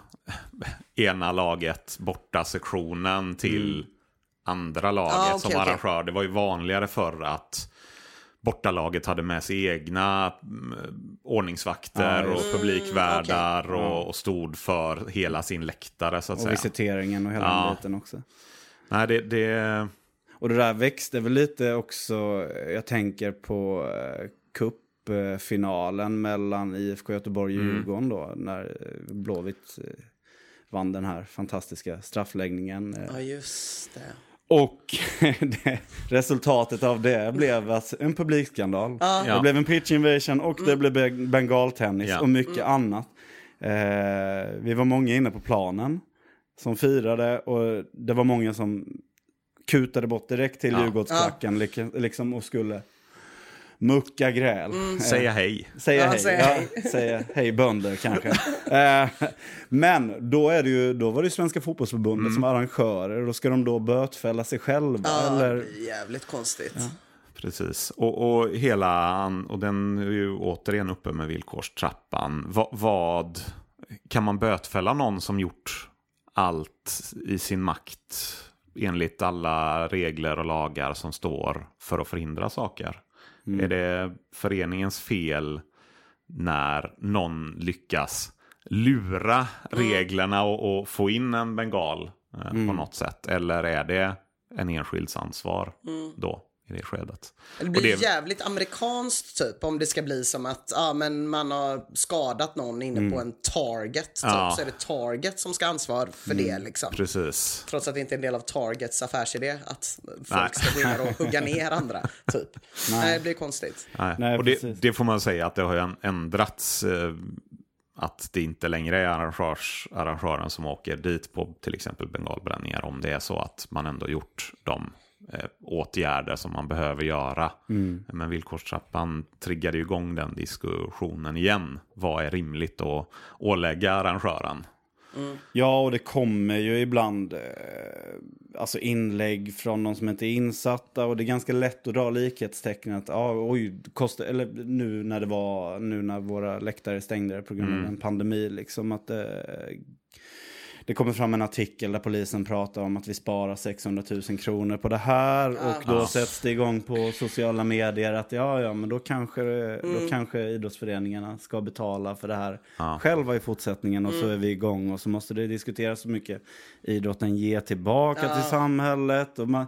ena laget borta sektionen till andra laget Ja, okej, som arrangör. Det var ju vanligare förr att bortalaget hade med sig egna mm, ordningsvakter Ja, och publikvärdar och, och stod för hela sin läktare så att och säga. visiteringen och hela Ja. den biten också. Nej, det, det, Och det där växte väl lite också, jag tänker på eh, cupfinalen mellan IFK Göteborg och Djurgården då, när eh, Blåvitt eh, vann den här fantastiska straffläggningen. Ja, just det. Och det, resultatet av det blev att en publikskandal. Det Ja. blev en pitch invasion och det blev be- bengaltennis Ja. och mycket annat. Eh, vi var många inne på planen som firade och det var många som kutade bort direkt till Ja. Djurgårdsklacken lik- liksom, och skulle mucka gräl. Eh, säga hej. Säga Ja, hej. säga ja, hej. säga hej bönder kanske. Eh, Men då, är det ju, då var det Svenska fotbollsförbundet som arrangörer. Då ska de då bötfälla sig själva. Ja, eller? jävligt konstigt. Precis. Och, och hela, och den är ju återigen uppe med villkorstrappan. Va, vad, kan man bötfälla någon som gjort allt i sin makt enligt alla regler och lagar som står för att förhindra saker? Är det föreningens fel när någon lyckas lura reglerna och, och få in en bengal eh, på något sätt? Eller är det en enskilds ansvar då i det skedet? Det blir det- jävligt amerikanskt typ om det ska bli som att ja, men man har skadat någon inne på en target. Typ. Mm. Ja. Så är det target som ska ha ansvar för det liksom. Precis. Trots att det inte är en del av Targets affärsidé att folk Nej. ska gå in och hugga ner andra. Typ. Nej. det blir konstigt. Nej. Nej, och det, det får man säga att det har ändrats eh, att det inte längre är arrangörs, arrangören som åker dit på till exempel bengalbränningar om det är så att man ändå gjort de eh, åtgärder som man behöver göra. Men villkorstrappan triggade ju igång den diskussionen igen. Vad är rimligt att ålägga arrangören? Ja, och det kommer ju ibland eh, alltså inlägg från de som inte är insatta. Och det är ganska lätt att dra likhetstecken. Att, ah, oj, kostar, eller nu när det var, nu när våra läktare stängde på grund av en pandemi. Liksom, att, eh, det kommer fram en artikel där polisen pratar om att vi sparar 600 000 kronor på det här. Och då sätts det igång på sociala medier att ja, ja, men då kanske, då kanske idrottsföreningarna ska betala för det här själva i fortsättningen. Och så är vi igång och så måste det diskuteras så mycket idrotten ger tillbaka till samhället. Och man,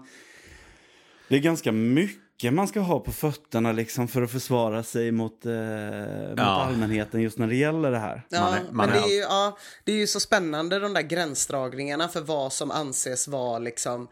det är ganska mycket man ska ha på fötterna liksom för att försvara sig mot, eh, mot Ja. allmänheten just när det gäller det här. Ja, Man är- man men det är ju, ja, det är ju så spännande de där gränsdragningarna för vad som anses vara liksom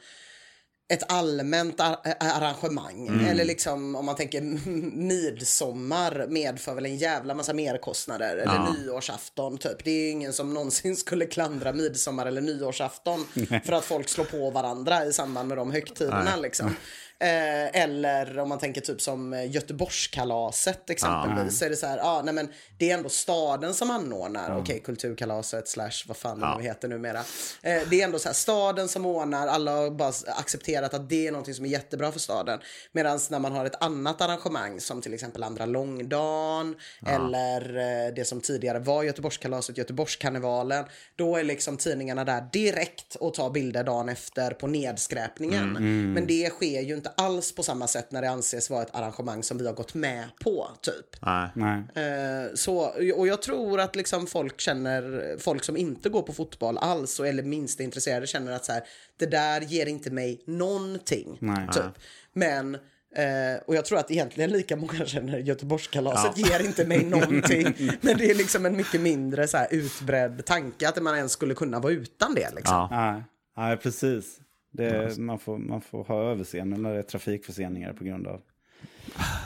ett allmänt ar- arrangemang. Eller liksom om man tänker midsommar medför väl en jävla massa merkostnader. Eller nyårsafton typ. Det är ju ingen som någonsin skulle klandra midsommar eller nyårsafton för att folk slår på varandra i samband med de högtiderna liksom. Eh, eller om man tänker typ som eh, Göteborgskalaset exempelvis. Så är det så här, ah, nej men det är ändå staden som anordnar, okej kulturkalaset slash vad fan det nu heter numera. Eh, det är ändå så här staden som ordnar, alla har bara accepterat att det är någonting som är jättebra för staden. Medan när man har ett annat arrangemang som till exempel andra långdagen eller eh, det som tidigare var Göteborgskalaset, Göteborgskarnevalen. Då är liksom tidningarna där direkt och tar bilder dagen efter på nedskräpningen. Men det sker ju inte alls på samma sätt när det anses vara ett arrangemang som vi har gått med på typ. Nej. Nej. Eh, så, och jag tror att liksom folk känner, folk som inte går på fotboll alls eller minst är intresserade känner att så här, det där ger inte mig någonting. Nej. Typ. Men Eh, och jag tror att egentligen lika många känner Göteborgskalaset ger inte mig någonting. men det är liksom en mycket mindre så här, utbredd tanke att man ens skulle kunna vara utan det. Liksom. Ja. Nej precis. Det, man, får, man får ha överseende när det är trafikförseningar på grund av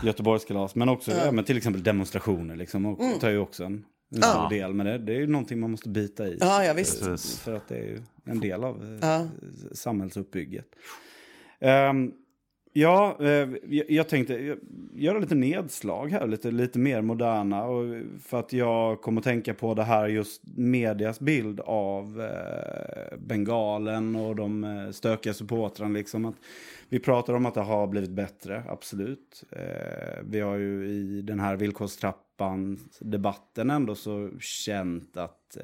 Göteborgskalas. Men också ja, men till exempel demonstrationer. Liksom, och tar ju också en, en stor del. Men det, det är ju någonting man måste bita i. Ja, ja, visst. Precis. För att det är ju en del av eh, Ja. samhällsuppbygget. Ehm, ja, eh, jag, tänkte göra lite nedslag här, lite, lite mer moderna. Och för att jag kommer att tänka på det här just medias bild av eh, Bengalen och de eh, stökiga supportrarna. Liksom att vi pratar om att det har blivit bättre, absolut. Vi har ju i den här villkorstrappan debatten ändå så känt att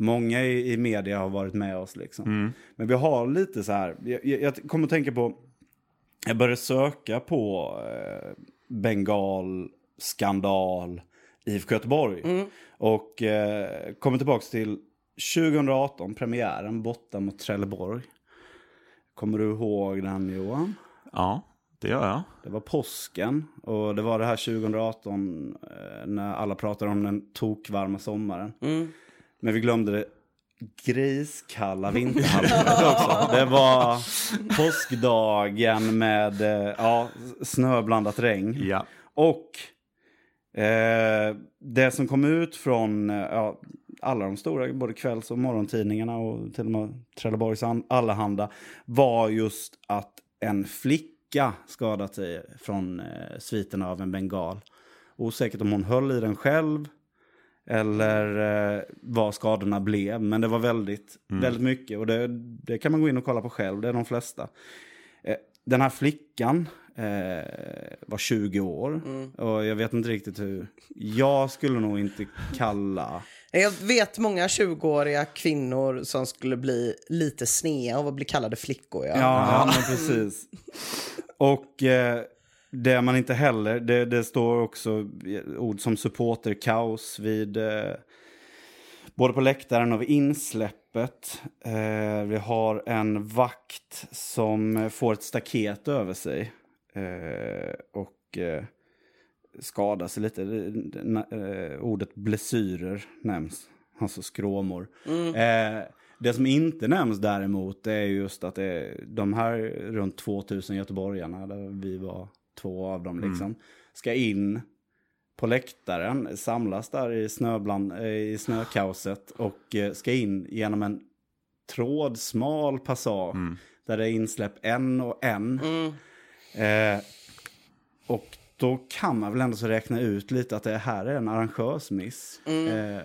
Många i, i media har varit med oss liksom. Men vi har lite så här, jag, jag kommer att tänka på, jag började söka på eh, Bengal, skandal, IFK Göteborg. Och eh, kommer tillbaka till 2018, premiären borta mot Trelleborg. Kommer du ihåg den Johan? ja, det gör jag. Det var påsken och det var det här 2018 eh, när alla pratade om den tokvarma sommaren. Men vi glömde det griskalla vinterhalvåret också. Det var påskdagen med eh, ja, snöblandat regn. Ja. Och eh, det som kom ut från eh, ja, alla de stora, både kvälls och morgontidningarna och till och med Trelleborgs An- Allehanda var just att en flicka skadat sig från eh, sviterna av en bengal. Osäkert om hon höll i den själv eller eh, vad skadorna blev. Men det var väldigt, väldigt mycket och det, det kan man gå in och kolla på själv, det är de flesta. Eh, den här flickan eh, var 20 år och jag vet inte riktigt hur. Jag skulle nog inte kalla... Jag vet många 20-åriga kvinnor som skulle bli lite snea att bli kallade flickor. Ja. Ja, men precis. Och eh, det man inte heller, det, det står också ord som supporterkaos vid eh, både på läktaren och vid insläppet. Eh, vi har en vakt som får ett staket över sig eh, och eh, skadar sig lite. Eh, ordet blessyrer nämns, alltså skråmor. Eh, det som inte nämns däremot är just att det är de här runt 2000 göteborgarna, där vi var två av dem, liksom, ska in på läktaren, samlas där i, snöbland, eh, i snökaoset och eh, ska in genom en trådsmal passage där det är insläpp en och en. Eh, och då kan man väl ändå så räkna ut lite att det här är en arrangörsmiss. Eh,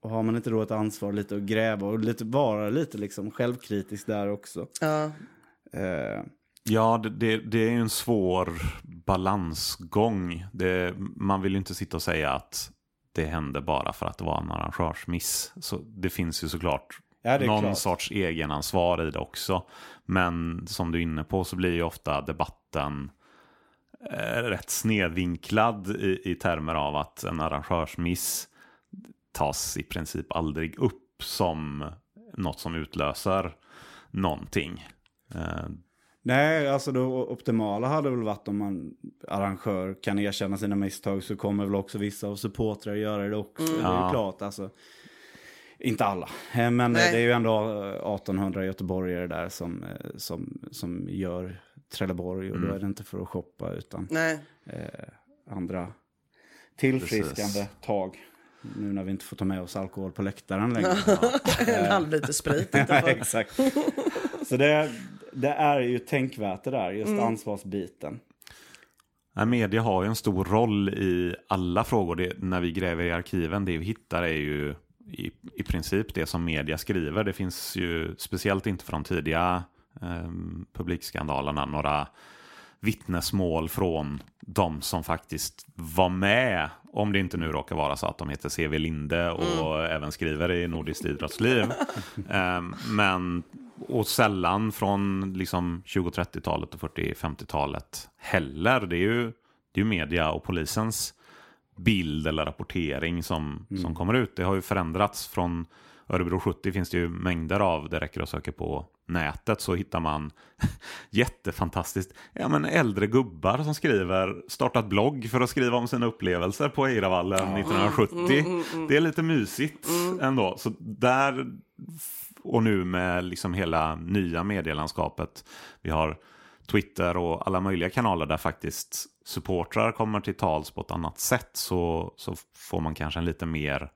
och har man inte då ett ansvar lite att gräva och lite, vara lite liksom självkritisk där också. Ja. Eh, Ja, det, det, det är en svår balansgång. Det, man vill ju inte sitta och säga att det hände bara för att det var en arrangörsmiss. Så det finns ju såklart Ja, någon klart. sorts egenansvar i det också. Men som du är inne på så blir ju ofta debatten eh, rätt snedvinklad i, i termer av att en arrangörsmiss tas i princip aldrig upp som något som utlöser någonting. Eh, Nej, alltså det optimala hade väl varit om man arrangör kan erkänna sina misstag så kommer väl också vissa av supportrar göra det också. Det är ju klart, alltså. Inte alla, Eh, men Nej. det är ju ändå eh, 1800 göteborgare där som, eh, som, som gör Trelleborg och då är det inte för att shoppa utan eh, andra tillfriskande Precis. tag. Nu när vi inte får ta med oss alkohol på läktaren längre. en halv liter sprit exakt. Så det, det är ju tänkvärt det där, just Mm. ansvarsbiten. Nej, media har ju en stor roll i alla frågor. Det, när vi gräver i arkiven, det vi hittar är ju i, i princip det som media skriver. Det finns ju, speciellt inte från tidiga eh, publikskandalerna, några vittnesmål från de som faktiskt var med. Om det inte nu råkar vara så att de heter C.V. Linde och även skriver i Nordiskt idrottsliv. eh, men, och sällan från liksom 20-30-talet och 40-50-talet heller. Det är ju, det är media och polisens bild eller rapportering som, som kommer ut. Det har ju förändrats från Örebro 70 finns det ju mängder av. Det räcker att söka på nätet så hittar man jättefantastiskt. Ja men äldre gubbar som skriver, startat blogg för att skriva om sina upplevelser på Eiravallen 1970. Det är lite mysigt ändå. Så där och nu med liksom hela nya medielandskapet. Vi har Twitter och alla möjliga kanaler där faktiskt supportrar kommer till tals på ett annat sätt så, så får man kanske en lite mer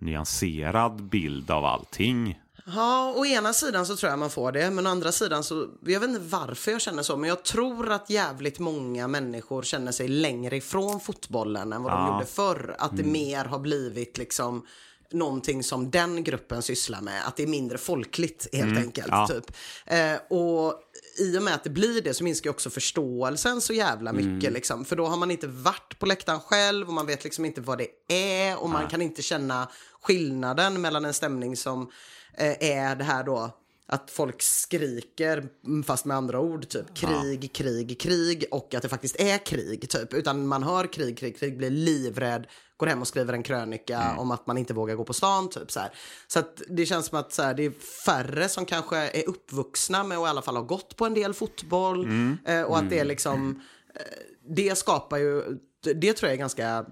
nyanserad bild av allting. Ja, å ena sidan så tror jag man får det, men å andra sidan så, jag vet inte varför jag känner så, men jag tror att jävligt många människor känner sig längre ifrån fotbollen än vad de Ja. gjorde förr. Att det mer har blivit liksom någonting som den gruppen sysslar med, att det är mindre folkligt helt enkelt. Ja. Typ. Eh, och i och med att det blir det så minskar också förståelsen så jävla mycket. Liksom. För då har man inte varit på läktaren själv och man vet liksom inte vad det är och man kan inte känna skillnaden mellan en stämning som eh, är det här då att folk skriker, mm, fast med andra ord, typ krig, krig, krig och att det faktiskt är krig, typ. Utan man hör krig, krig, krig, blir livrädd, går hem och skriver en krönika om att man inte vågar gå på stan, typ så här. Så att det känns som att så här, det är färre som kanske är uppvuxna med och i alla fall har gått på en del fotboll eh, och att det är liksom det skapar ju, det tror jag är ganska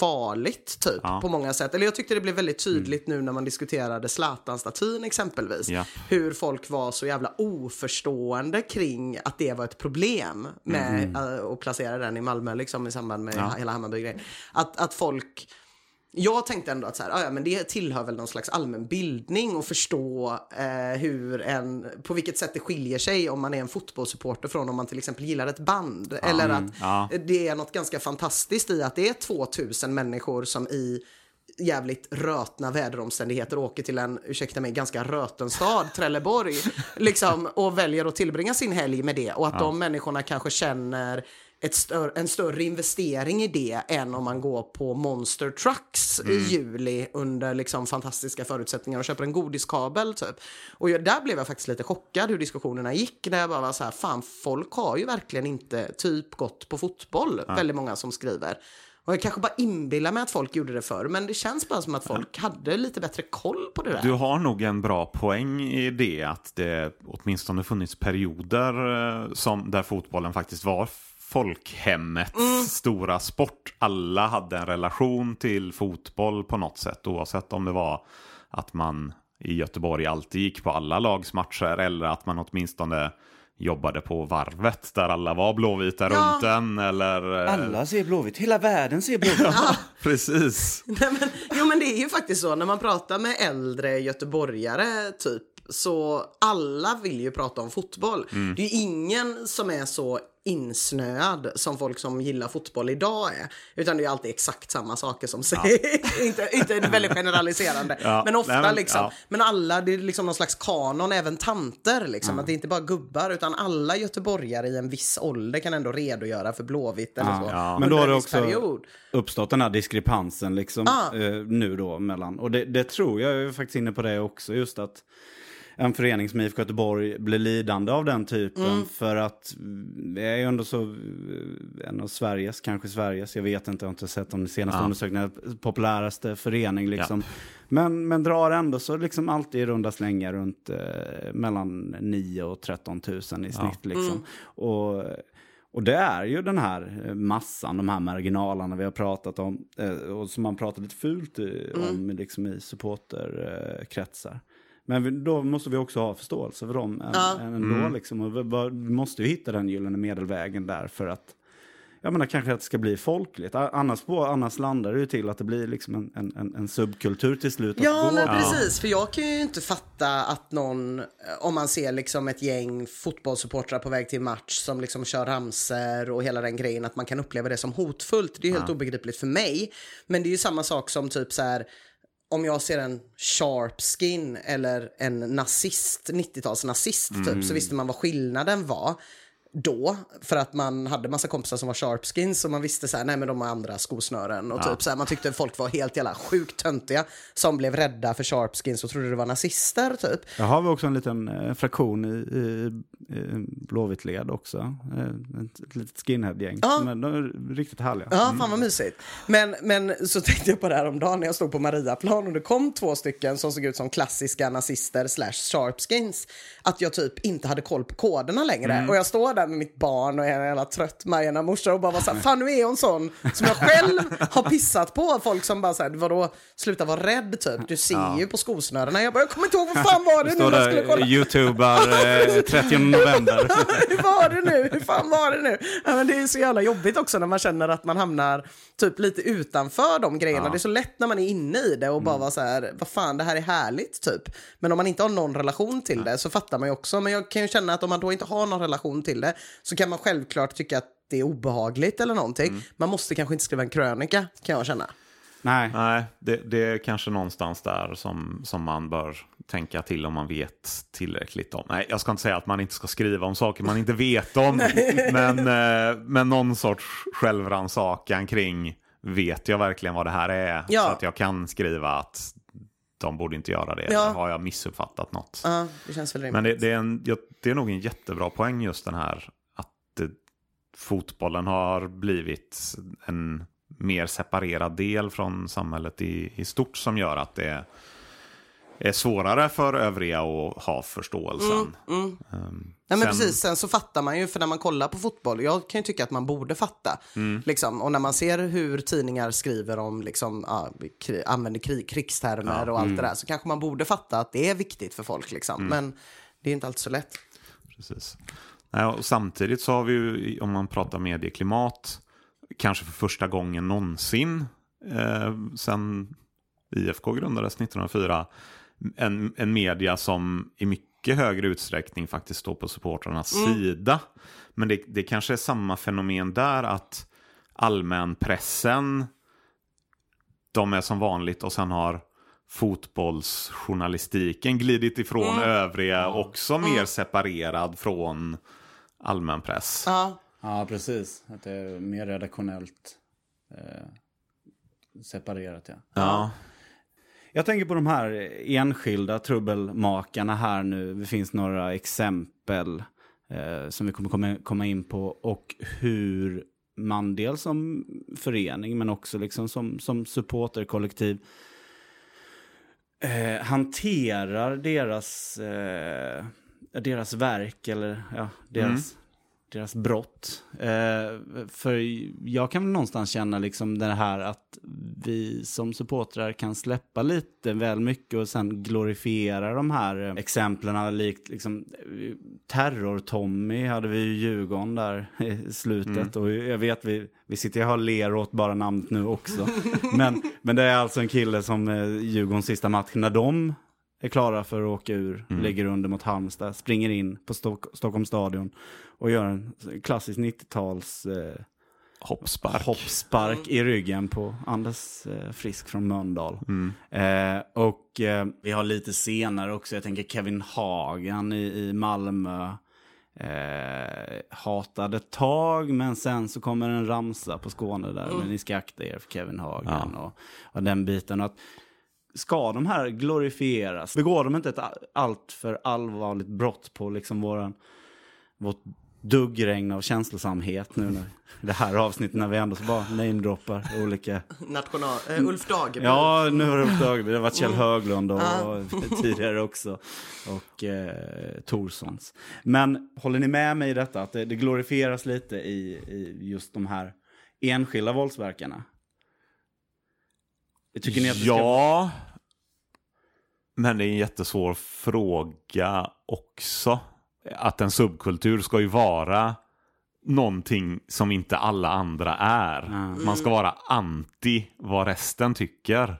farligt typ Ja. på många sätt. Eller jag tyckte det blev väldigt tydligt nu när man diskuterade Zlatan-statyn exempelvis. Ja. Hur folk var så jävla oförstående kring att det var ett problem med eh, att placera den i Malmö liksom i samband med Ja. hela Hammarby-grejen. Att, att folk jag tänkte ändå att så här, "Ah, ja, men det tillhör väl någon slags allmän bildning och förstå eh, hur en, på vilket sätt det skiljer sig om man är en fotbollssupporter från om man till exempel gillar ett band. Eller att ja. det är något ganska fantastiskt i att det är 2000 människor som i jävligt rötna väderomständigheter åker till en, ursäkta mig, ganska röten stad, Trelleborg, liksom, och väljer att tillbringa sin helg med det. Och att de människorna kanske känner stör, en större investering i det än om man går på Monster Trucks i juli under liksom fantastiska förutsättningar och köper en godiskabel typ. Och jag, där blev jag faktiskt lite chockad hur diskussionerna gick. Där jag bara var så här, fan folk har ju verkligen inte typ gått på fotboll, väldigt många som skriver. Och jag kanske bara inbillar mig att folk gjorde det förr, men det känns bara som att folk hade lite bättre koll på det där. Du har nog en bra poäng i det att det åtminstone funnits perioder eh, som, där fotbollen faktiskt var folkhemmets Mm. stora sport. Alla hade en relation till fotboll på något sätt oavsett om det var att man i Göteborg alltid gick på alla lags matcher eller att man åtminstone jobbade på varvet där alla var blåvita Ja. runt en eller... eh, Alla ser blåvitt, hela världen ser blåvitt. Precis. Nej, men, jo men det är ju faktiskt så när man pratar med äldre göteborgare typ så alla vill ju prata om fotboll. Det är ju ingen som är så insnöad som folk som gillar fotboll idag är. Utan det är alltid exakt samma saker som säger. inte, inte väldigt generaliserande. Ja, Men ofta nej, men- liksom. ja. Men alla, det är liksom någon slags kanon, även tanter liksom. Att det är inte bara gubbar utan alla göteborgare i en viss ålder kan ändå redogöra för Blåvitt eller så. Men då har det också period. uppstått den här diskrepansen liksom, Ah. eh, nu då mellan. Och det, det tror jag, jag är faktiskt inne på det också, just att en förening som IFK Göteborg blir lidande av den typen. Mm. För att det är ju ändå så, eh, en av Sveriges, kanske Sveriges, jag vet inte, jag har inte sett de senaste Ja. undersökningarna, populäraste förening liksom. Men, men drar ändå så liksom alltid i runda slängar runt eh, mellan 9 och 13 000 i snitt liksom. Och, och det är ju den här eh, massan, de här marginalerna vi har pratat om eh, och som man pratar lite fult i, om liksom i supporterkretsar. Men vi, då måste vi också ha förståelse för dem än- Ja. ändå. Liksom. Och vi, måste ju hitta den gyllene medelvägen där för att jag menar kanske att det ska bli folkligt. Annars, på, annars landar det ju till att det blir liksom en, en, en, subkultur till slut. Ja, men precis. För jag kan ju inte fatta att någon, eh, om man ser liksom ett gäng fotbollssupportrar på väg till match som liksom kör ramser och hela den grejen, att man kan uppleva det som hotfullt. Det är helt obegripligt för mig. Men det är ju samma sak som typ så här, om jag ser en sharp skin eller en nazist, 90-tals nazist typ, så visste man vad skillnaden var då, för att man hade massa kompisar som var sharpskins och man visste så här, nej men de har andra skosnören och typ så här, man tyckte folk var helt jävla sjukt töntiga som blev rädda för sharpskins och trodde det var nazister typ. Där har vi också en liten eh, fraktion i, i, i Blåvitt led också. Eh, ett, ett litet skinhead-gäng. Ja. Men de är riktigt härliga. Ja, fan vad mysigt. Men, men så tänkte jag på det här om dagen när jag stod på Mariaplan och det kom två stycken som såg ut som klassiska nazister slash sharpskins. Att jag typ inte hade koll på koderna längre. Och jag står där med mitt barn och en jävla trött Majorna morsa och bara var så här, fan nu är hon sån som jag själv har pissat på. Folk som bara så här, vadå, sluta vara rädd typ. Du ser ju på skosnörena. Jag bara, jag kommer inte ihåg vad fan var det nu jag skulle där, kolla. youtubar eh, 30 november. Hur var det nu? Hur fan var det nu? Ja, men det är så jävla jobbigt också när man känner att man hamnar typ lite utanför de grejerna. Det är så lätt när man är inne i det och bara vara så här, vad fan det här är härligt typ. Men om man inte har någon relation till det så fattar man ju också. Men jag kan ju känna att om man då inte har någon relation till det så kan man självklart tycka att det är obehagligt eller någonting. Man måste kanske inte skriva en krönika kan jag känna. Nej. Nej, det, det är kanske någonstans där som, som man bör tänka till om man vet tillräckligt om. Nej, jag ska inte säga att man inte ska skriva om saker man inte vet om. men, eh, men någon sorts självrannsakan kring, vet jag verkligen vad det här är? Ja. Så att jag kan skriva att de borde inte göra det. Ja. Eller har jag missuppfattat något? Ja, det känns väl rimligt. Men det, det, är en, det är nog en jättebra poäng just den här att det, fotbollen har blivit en mer separerad del från samhället i, i stort som gör att det är svårare för övriga att ha förståelsen. Um, Ja, men sen- precis, sen så fattar man ju, för när man kollar på fotboll, jag kan ju tycka att man borde fatta. Mm. Liksom, och när man ser hur tidningar skriver om, liksom, ja, kri, använder krig, krigstermer och allt Mm. det där, så kanske man borde fatta att det är viktigt för folk. Liksom. Men det är inte alltid så lätt. Precis. Nej, och samtidigt så har vi ju, om man pratar medieklimat, kanske för första gången någonsin eh, sen IFK grundades 1904, en, en media som i mycket högre utsträckning faktiskt står på supportrarnas sida. Men det, det kanske är samma fenomen där att allmänpressen, de är som vanligt och sen har fotbollsjournalistiken glidit ifrån övriga, också mer separerad från allmänpress. Ja, Ja, precis. Att det är mer redaktionellt eh, separerat. Ja. Ja. Jag tänker på de här enskilda trubbelmakarna här nu. Det finns några exempel eh, som vi kommer komma, in på. Och hur man dels som förening men också liksom som, som supporterkollektiv eh, hanterar deras, eh, deras verk eller ja, deras mm deras brott. Eh, för jag kan någonstans känna liksom det här att vi som supportrar kan släppa lite väl mycket och sen glorifiera de här eh, exemplen. Likt liksom, Terror-Tommy hade vi i Djurgården där i slutet. Och jag vet, vi, vi sitter och ler åt bara namnet nu också. men, men det är alltså en kille som eh, Djurgårdens sista match, när de är klara för att åka ur, ligger under mot Halmstad, springer in på Stock Stockholms stadion och gör en klassisk 90-tals eh, Hoppspark. hoppspark i ryggen på Anders eh, Frisk från Mölndal. Eh, och eh, vi har lite senare också, jag tänker Kevin Hagan i, i Malmö. Eh, hatade tag, men sen så kommer en ramsa på Skåne där, men ni ska akta er för Kevin Hagan och, och den biten. Och att, ska de här glorifieras? Begår de inte ett a- allt för allvarligt brott på liksom våran, vårt duggregn av känslosamhet nu när, det här avsnittet när vi ändå så bara namedroppar olika... National, eh, Ulf Dageby. Ja, nu har varit Dagby, det har varit Kjell Höglund och, och tidigare också. Och eh, Torssons. Men håller ni med mig i detta? Att det, det glorifieras lite i, i just de här enskilda våldsverkarna? Tycker ni att det ska... Ja, men det är en jättesvår fråga också. Att en subkultur ska ju vara någonting som inte alla andra är. Man ska vara anti vad resten tycker.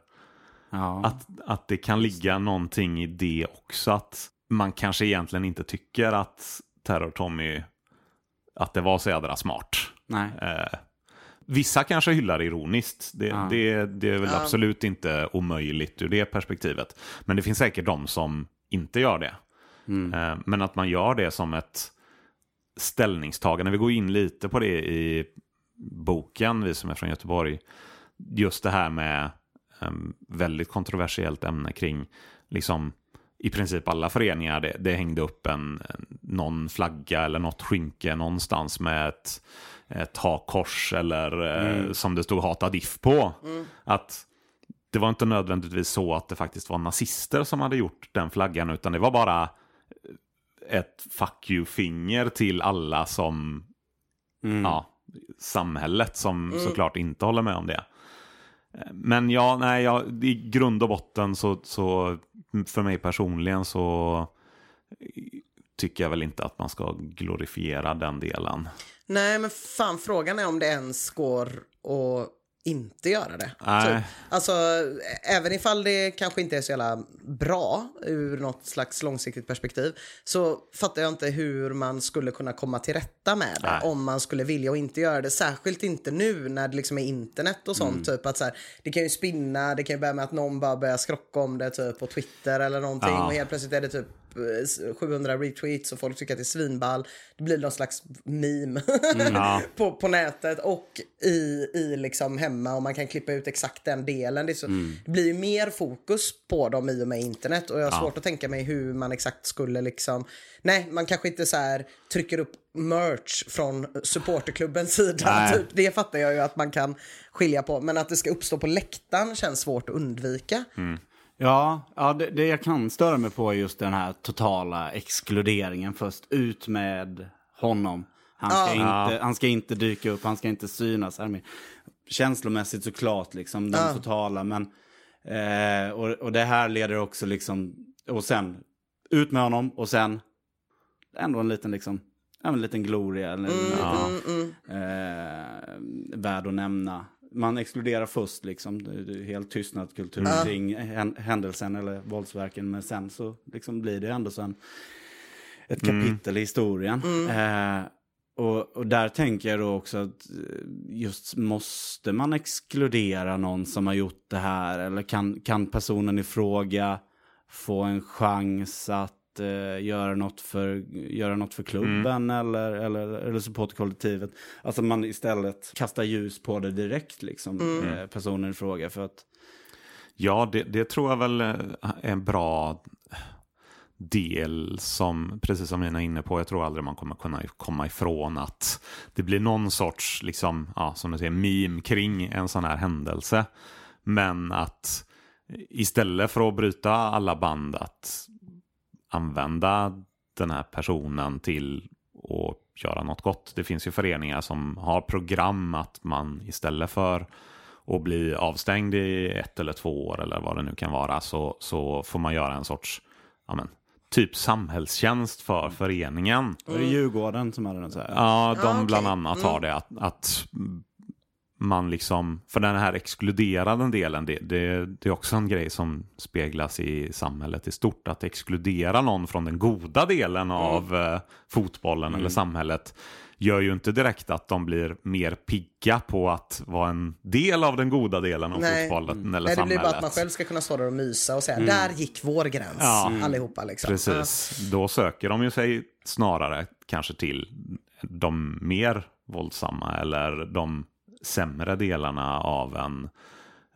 Ja. Att, att det kan ligga någonting i det också. Att man kanske egentligen inte tycker att Terror-Tommy, att det var så jädra smart. Nej. Eh, vissa kanske hyllar ironiskt. Det, Ja. det, det är väl absolut inte omöjligt ur det perspektivet. Men det finns säkert de som inte gör det. Eh, men att man gör det som ett ställningstagande. Vi går in lite på det i boken, vi som är från Göteborg. Just det här med em, väldigt kontroversiellt ämne kring liksom i princip alla föreningar. Det, det hängde upp en, någon flagga eller något skynke någonstans med ett, ett hakkors eller eh, som det stod hata diff på. Att det var inte nödvändigtvis så att det faktiskt var nazister som hade gjort den flaggan utan det var bara ett fuck you-finger till alla som ja, samhället som såklart inte håller med om det. Men ja, nej, jag, i grund och botten så, så för mig personligen så tycker jag väl inte att man ska glorifiera den delen. Nej, men fan frågan är om det ens går att inte göra det. Nej. Typ. Alltså, även ifall det kanske inte är så jävla bra ur något slags långsiktigt perspektiv så fattar jag inte hur man skulle kunna komma till rätta med det Nej. om man skulle vilja och inte göra det. Särskilt inte nu när det liksom är internet och sånt. Typ att så här, det kan ju spinna, det kan ju börja med att någon bara börjar skrocka om det typ på Twitter eller någonting Ja. och helt plötsligt är det typ 700 retweets och folk tycker att det är svinball. Det blir någon slags meme Ja. på, på nätet och i, i liksom hemma och man kan klippa ut exakt den delen. Det, så, det blir ju mer fokus på dem i och med internet och jag har svårt att tänka mig hur man exakt skulle liksom... Nej, man kanske inte så här trycker upp merch från supporterklubbens sida. Typ. Det fattar jag ju att man kan skilja på. Men att det ska uppstå på läktaren känns svårt att undvika. Ja, ja det, det jag kan störa mig på är just den här totala exkluderingen först. Ut med honom. Han ska, inte, han ska inte dyka upp, han ska inte synas här med. Känslomässigt såklart, liksom, den totala. Men, eh, och, och det här leder också liksom, och sen ut med honom och sen ändå en liten liksom, ja, en liten gloria. Eller, en liten, eh, värd att nämna. Man exkluderar först liksom, helt tystnadskultur kring hän- händelsen eller våldsverken. Men sen så liksom blir det ändå så en, ett kapitel i historien. Eh, och, och där tänker jag då också att eh, just måste man exkludera någon som har gjort det här? Eller kan, kan personen i fråga få en chans att eh, göra, något för, göra något för klubben eller, eller, eller supportkollektivet? Alltså man istället kastar ljus på det direkt, liksom, eh, personen i fråga. För att, Ja, det, det tror jag väl eh, är en bra del som, precis som ni är inne på, jag tror aldrig man kommer kunna komma ifrån att det blir någon sorts, liksom, ja, som du säger, meme kring en sån här händelse. Men att istället för att bryta alla band, att använda den här personen till och göra något gott. Det finns ju föreningar som har program att man istället för att bli avstängd i ett eller två år eller vad det nu kan vara så, så får man göra en sorts ja, men, typ samhällstjänst för föreningen. Var det Djurgården som hade den så här? Ja, de Ja, okej. bland annat har det. Att, att man liksom, för den här exkluderande delen, det, det, det är också en grej som speglas i samhället i stort. Att exkludera någon från den goda delen av eh, fotbollen eller samhället gör ju inte direkt att de blir mer pigga på att vara en del av den goda delen av Nej. fotbollen eller Nej, det blir samhället. bara att man själv ska kunna stå där och mysa och säga där gick vår gräns Ja. allihopa. Liksom. Precis, då söker de ju sig snarare kanske till de mer våldsamma eller de sämre delarna av en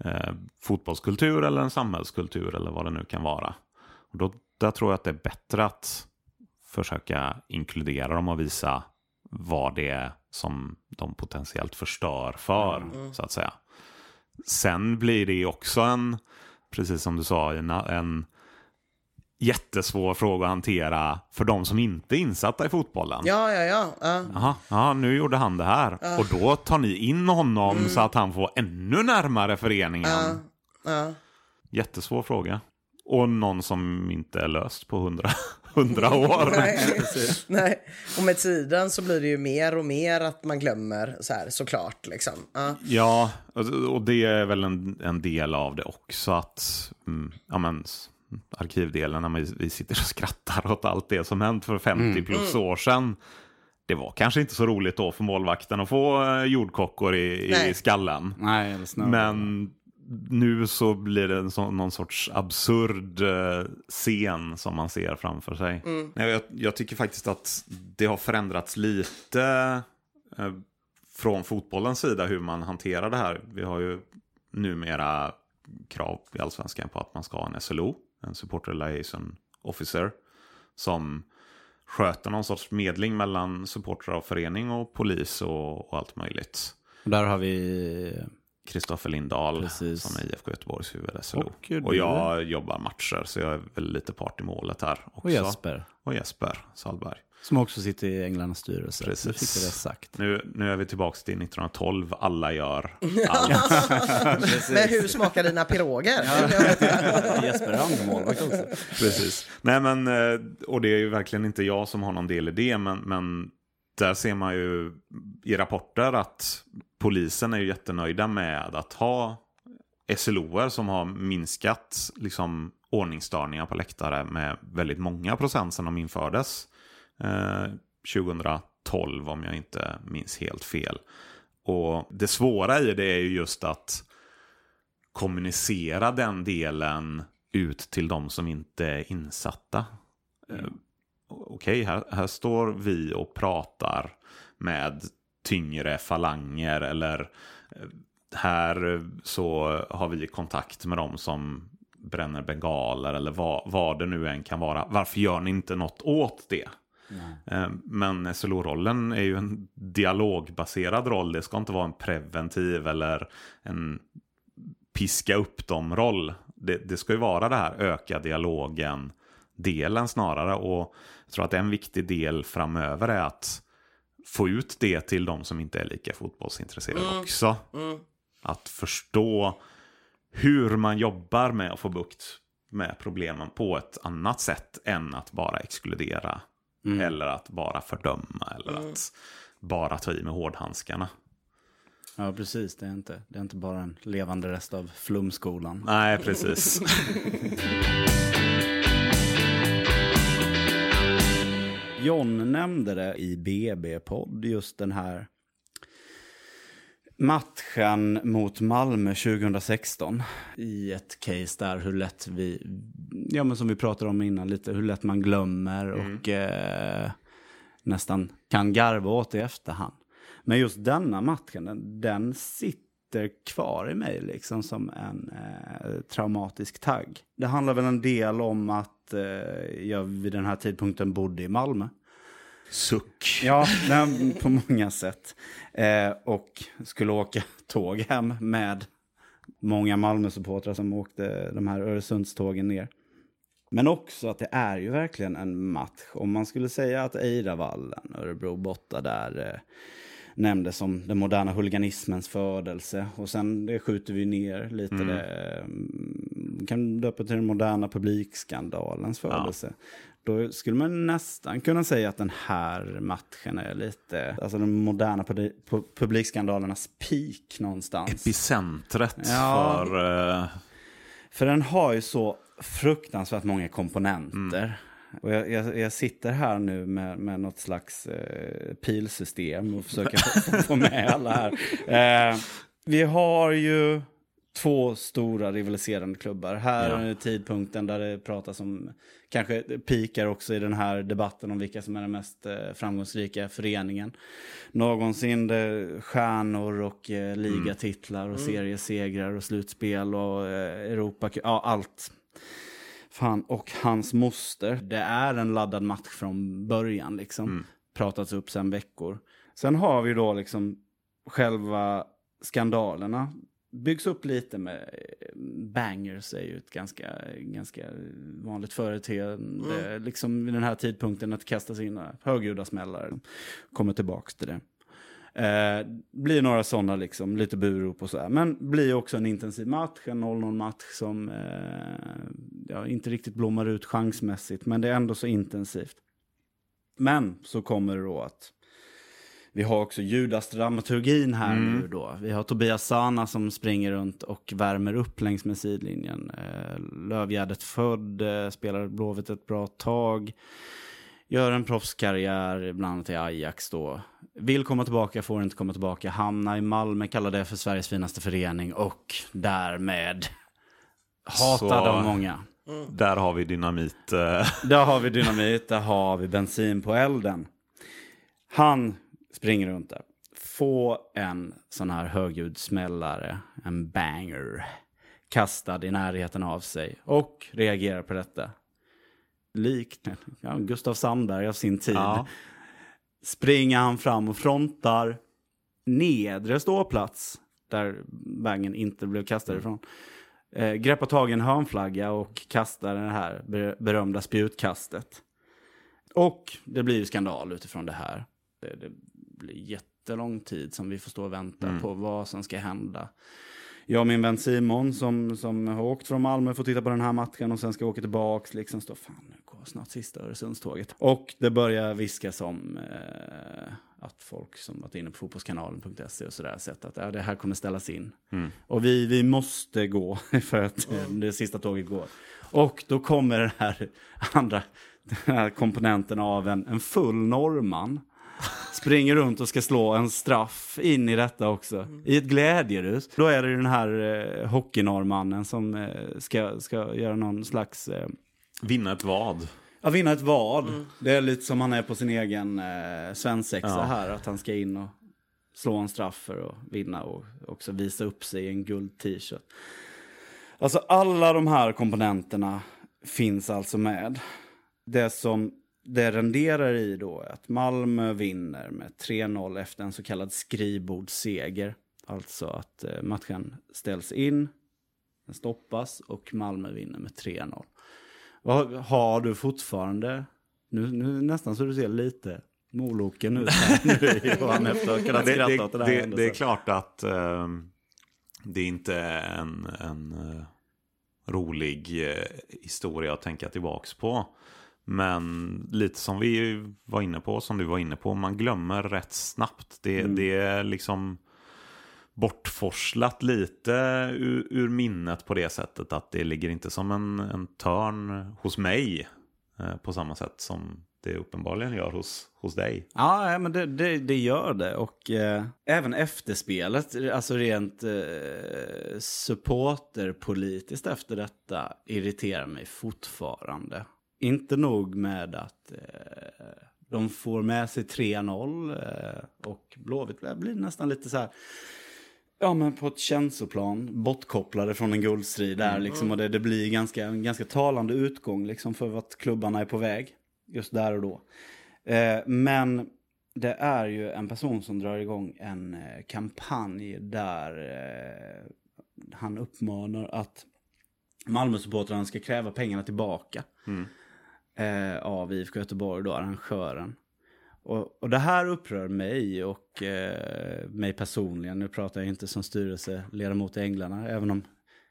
eh, fotbollskultur eller en samhällskultur eller vad det nu kan vara. Och då, där tror jag att det är bättre att försöka inkludera dem och visa vad det är som de potentiellt förstör för, så att säga. Sen blir det också en, precis som du sa, en, en jättesvår fråga att hantera för de som inte är insatta i fotbollen. Ja, ja, ja. ja. Jaha, ja, nu gjorde han det här. Och då tar ni in honom så att han får ännu närmare föreningen. ja. Jättesvår fråga. Och någon som inte är löst på hundra, hundra år. Nej. Nej. Och med tiden så blir det ju mer och mer att man glömmer så här, såklart. Liksom. Ja. Ja, och- det är väl en, en del av det också. att mm, ja, men, Arkivdelen, när vi, vi sitter och skrattar åt allt det som hänt för 50 plus år sedan. Det var kanske inte så roligt då för målvakten att få eh, jordkockor i, i skallen. Nej. Men nu så blir det en sån, någon sorts absurd eh, scen som man ser framför sig. Nej, jag, jag tycker faktiskt att det har förändrats lite eh, från fotbollens sida hur man hanterar det här. Vi har ju numera krav i allsvenskan på att man ska ha en SLO, en supporter liaison officer, som sköter någon sorts medling mellan supportrar och förening och polis och, och allt möjligt. Och Där har vi... Kristoffer Lindahl Precis. som är IFK Göteborgs huvud-SLO. Och Och, jag jobbar matcher så jag är väl lite part i målet här också. Och Jesper. Och Jesper Salberg. Som också sitter i Änglarnas styrelse. Precis. Nu fick det sagt. Nu, nu är vi tillbaka till 1912. Alla gör allt. Men hur smakar dina piroger? Jesper är andra målvakt också. Precis. Nej men, eh, och det är ju verkligen inte jag som har någon del i det, men, men där ser man ju i rapporter att polisen är ju jättenöjda med att ha SLOer som har minskat liksom, ordningsstörningar på läktare med väldigt många procent sedan de infördes. Eh, 2012 om jag inte minns helt fel. Och det svåra i det är ju just att kommunicera den delen ut till de som inte är insatta. Mm. Okej, här, här står vi och pratar med tyngre falanger eller eh, här så har vi kontakt med dem som bränner bengaler eller vad, vad det nu än kan vara. Varför gör ni inte något åt det? Eh, Men SLO-rollen är ju en dialogbaserad roll. Det ska inte vara en preventiv eller en piska upp dem-roll. Det, det ska ju vara det här öka dialogen-delen snarare. Och jag tror att en viktig del framöver är att få ut det till de som inte är lika fotbollsintresserade också. Att förstå hur man jobbar med att få bukt med problemen på ett annat sätt än att bara exkludera. Eller att bara fördöma eller att bara ta i med hårdhandskarna. Ja, precis. Det är, inte, det är inte bara en levande rest av flumskolan. Nej, precis. John nämnde det i BB-podd, just den här matchen mot Malmö 2016. I ett case där hur lätt vi, ja men som vi pratade om innan lite, hur lätt man glömmer och eh, nästan kan garva åt i efterhand. Men just denna matchen, den, den sitter kvar i mig liksom som en eh, traumatisk tagg. Det handlar väl en del om att eh, jag vid den här tidpunkten bodde i Malmö. Suck. Ja, nej, på många sätt. Eh, och skulle åka tåg hem med många Malmö-supportrar som åkte de här Öresundstågen ner. Men också att det är ju verkligen en match. Om man skulle säga att Eiravallen, Örebro borta där, eh, nämndes som den moderna huliganismens födelse. Och sen det skjuter vi ner lite. Mm. Det, mm, kan döpa till den moderna publikskandalens födelse. Då skulle man nästan kunna säga att den här matchen är lite, alltså den moderna publi- pu- publikskandalernas peak någonstans. Epicentret Ja. för... eh, För den har ju så fruktansvärt många komponenter. Och jag, jag, jag sitter här nu med, med något slags eh, pilsystem och försöker få, få med alla här. Eh, vi har ju två stora rivaliserande klubbar. Här Ja. är tidpunkten där det pratas om, kanske pikar också i den här debatten om vilka som är den mest eh, framgångsrika föreningen. Någonsin stjärnor och eh, ligatitlar och seriesegrar och slutspel och eh, Europa, ja allt. Fan, och hans moster. Det är en laddad match från början liksom. Pratats upp sedan veckor. Sen har vi då liksom själva skandalerna. Byggs upp lite med eh, bangers är ju ett ganska, ganska vanligt företeende. Liksom vid den här tidpunkten att kastas in några högljudda smällar. Kommer tillbaks till det. Eh, blir några sådana liksom, lite burop och sådär. Men blir också en intensiv match, en 0-0 match som eh, ja, inte riktigt blommar ut chansmässigt. Men det är ändå så intensivt. Men så kommer det då att vi har också Judas-dramaturgin här nu då. Vi har Tobias Sana som springer runt och värmer upp längs med sidlinjen. Eh, Lövgärdet född, eh, spelar Blåvitt ett bra tag. Gör en proffskarriär, bland annat i Ajax då. Vill komma tillbaka, får inte komma tillbaka. Hamna i Malmö, kallar det för Sveriges finaste förening och därmed hatad av många. Där har vi dynamit. eh, Där har vi dynamit, där har vi bensin på elden. Han springer runt där. Få en sån här högljudsmällare, en banger, kastad i närheten av sig och reagerar på detta. Likt ja, Gustav Sandberg av sin tid. Ja. Springer han fram och frontar nedre ståplats där bangen inte blev kastad ifrån. Eh, greppar tag i en hörnflagga och kastar det här ber- berömda spjutkastet. Och det blir ju skandal utifrån det här. Det, det jättelång tid som vi får stå och vänta på vad som ska hända. Jag och min vän Simon som, som har åkt från Malmö får titta på den här matchen och sen ska åka tillbaks. Liksom stå, fan nu går snart sista Öresundståget. Och det börjar viskas om eh, att folk som varit inne på fotbollskanalen.se och sådär sett att ja, det här kommer ställas in. Och vi, vi måste gå för att eh, det sista tåget går. Och då kommer den här andra den här komponenten av en, en full norrman. Springer runt och ska slå en straff in i detta också. I ett glädjerus. Då är det den här eh, hockeynorrmannen som eh, ska, ska göra någon slags... Eh, Vinna ett vad. Ja, vinna ett vad. Det är lite som han är på sin egen eh, svensexa Ja. här. Att han ska in och slå en straff för att vinna och också visa upp sig i en guld t-shirt. Alltså alla de här komponenterna finns alltså med. Det som det renderar i då att Malmö vinner med 3-0 efter en så kallad skrivbordsseger. Alltså att eh, matchen ställs in, den stoppas och Malmö vinner med 3-0. Vad har du fortfarande, nu, nu nästan så du ser lite moloken ut här nu Johan efter att ha kunnat det, skratta det, åt det det, det är klart att eh, det är inte är en, en eh, rolig eh, historia att tänka tillbaks på. Men lite som vi var inne på, som du var inne på, man glömmer rätt snabbt. Det, Mm. det är liksom bortforslat lite ur, ur minnet på det sättet att det ligger inte som en, en törn hos mig eh, på samma sätt som det uppenbarligen gör hos, hos dig. Ja, men det, det, det gör det. Och eh, även efterspelet, alltså rent eh, supporterpolitiskt efter detta, irriterar mig fortfarande. Inte nog med att eh, de får med sig 3-0 eh, och Blåvitt blir nästan lite så här Ja men på ett känsloplan, bortkopplade från en guldstrid där liksom. Och det, det blir ganska, en ganska talande utgång liksom för vart klubbarna är på väg. Just där och då. Eh, men det är ju en person som drar igång en eh, kampanj där eh, han uppmanar att Malmösupportrarna ska kräva pengarna tillbaka. Eh, av IFK Göteborg, då, arrangören. Och, och det här upprör mig och eh, mig personligen. Nu pratar jag inte som styrelseledamot i Änglarna, även om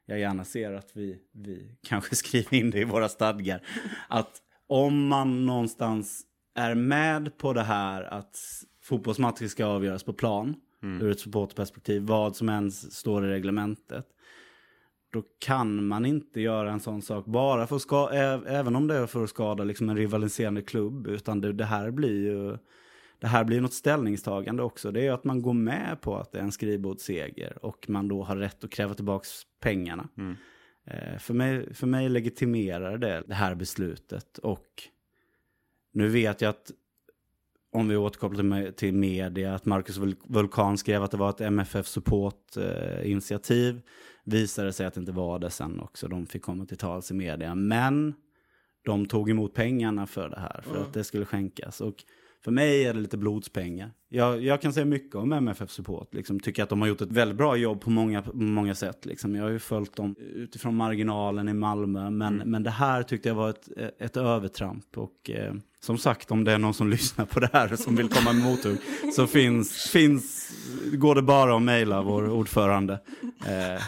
jag gärna ser att vi, vi kanske skriver in det i våra stadgar. Att om man någonstans är med på det här att fotbollsmatcher ska avgöras på plan, ur ett supporterperspektiv, vad som ens står i reglementet, då kan man inte göra en sån sak bara för att skada, även om det är för att skada liksom en rivaliserande klubb, utan det, det här blir ju det här blir något ställningstagande också. Det är att man går med på att det är en skrivbordsseger och man då har rätt att kräva tillbaka pengarna. Eh, för, mig, för mig legitimerar det det här beslutet och nu vet jag att om vi återkopplar till, me- till media, att Marcus Vul- Vulkan skrev att det var ett MFF Support-initiativ. Visade sig att det inte var det sen också. De fick komma till tals i media. Men de tog emot pengarna för det här, för att det skulle skänkas. Och för mig är det lite blodspengar. Jag, jag kan säga mycket om MFF Support. Liksom, tycker att de har gjort ett väldigt bra jobb på många, många sätt. Liksom. Jag har ju följt dem utifrån marginalen i Malmö. Men, men det här tyckte jag var ett, ett övertramp. Och eh, som sagt, om det är någon som lyssnar på det här som vill komma med mothugg så finns, finns, går det bara att mejla vår ordförande. Eh,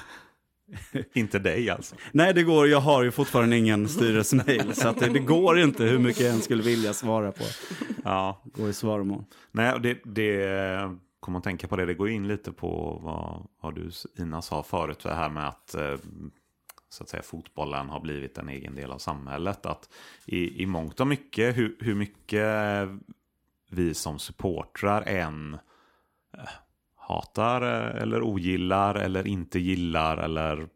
Inte dig alltså. Nej, det går. Jag har ju fortfarande ingen styrelsemail. Så det, det går inte hur mycket jag än skulle vilja svara på. Ja, Går i svaromål. Nej, det, det kommer att tänka på det. Det går in lite på vad, vad du Ina sa förut. Det här med att, eh, så att säga, fotbollen har blivit en egen del av samhället. Att i, i mångt och mycket, hur, hur mycket vi som supportrar än eh, hatar eh, eller ogillar eller inte gillar eller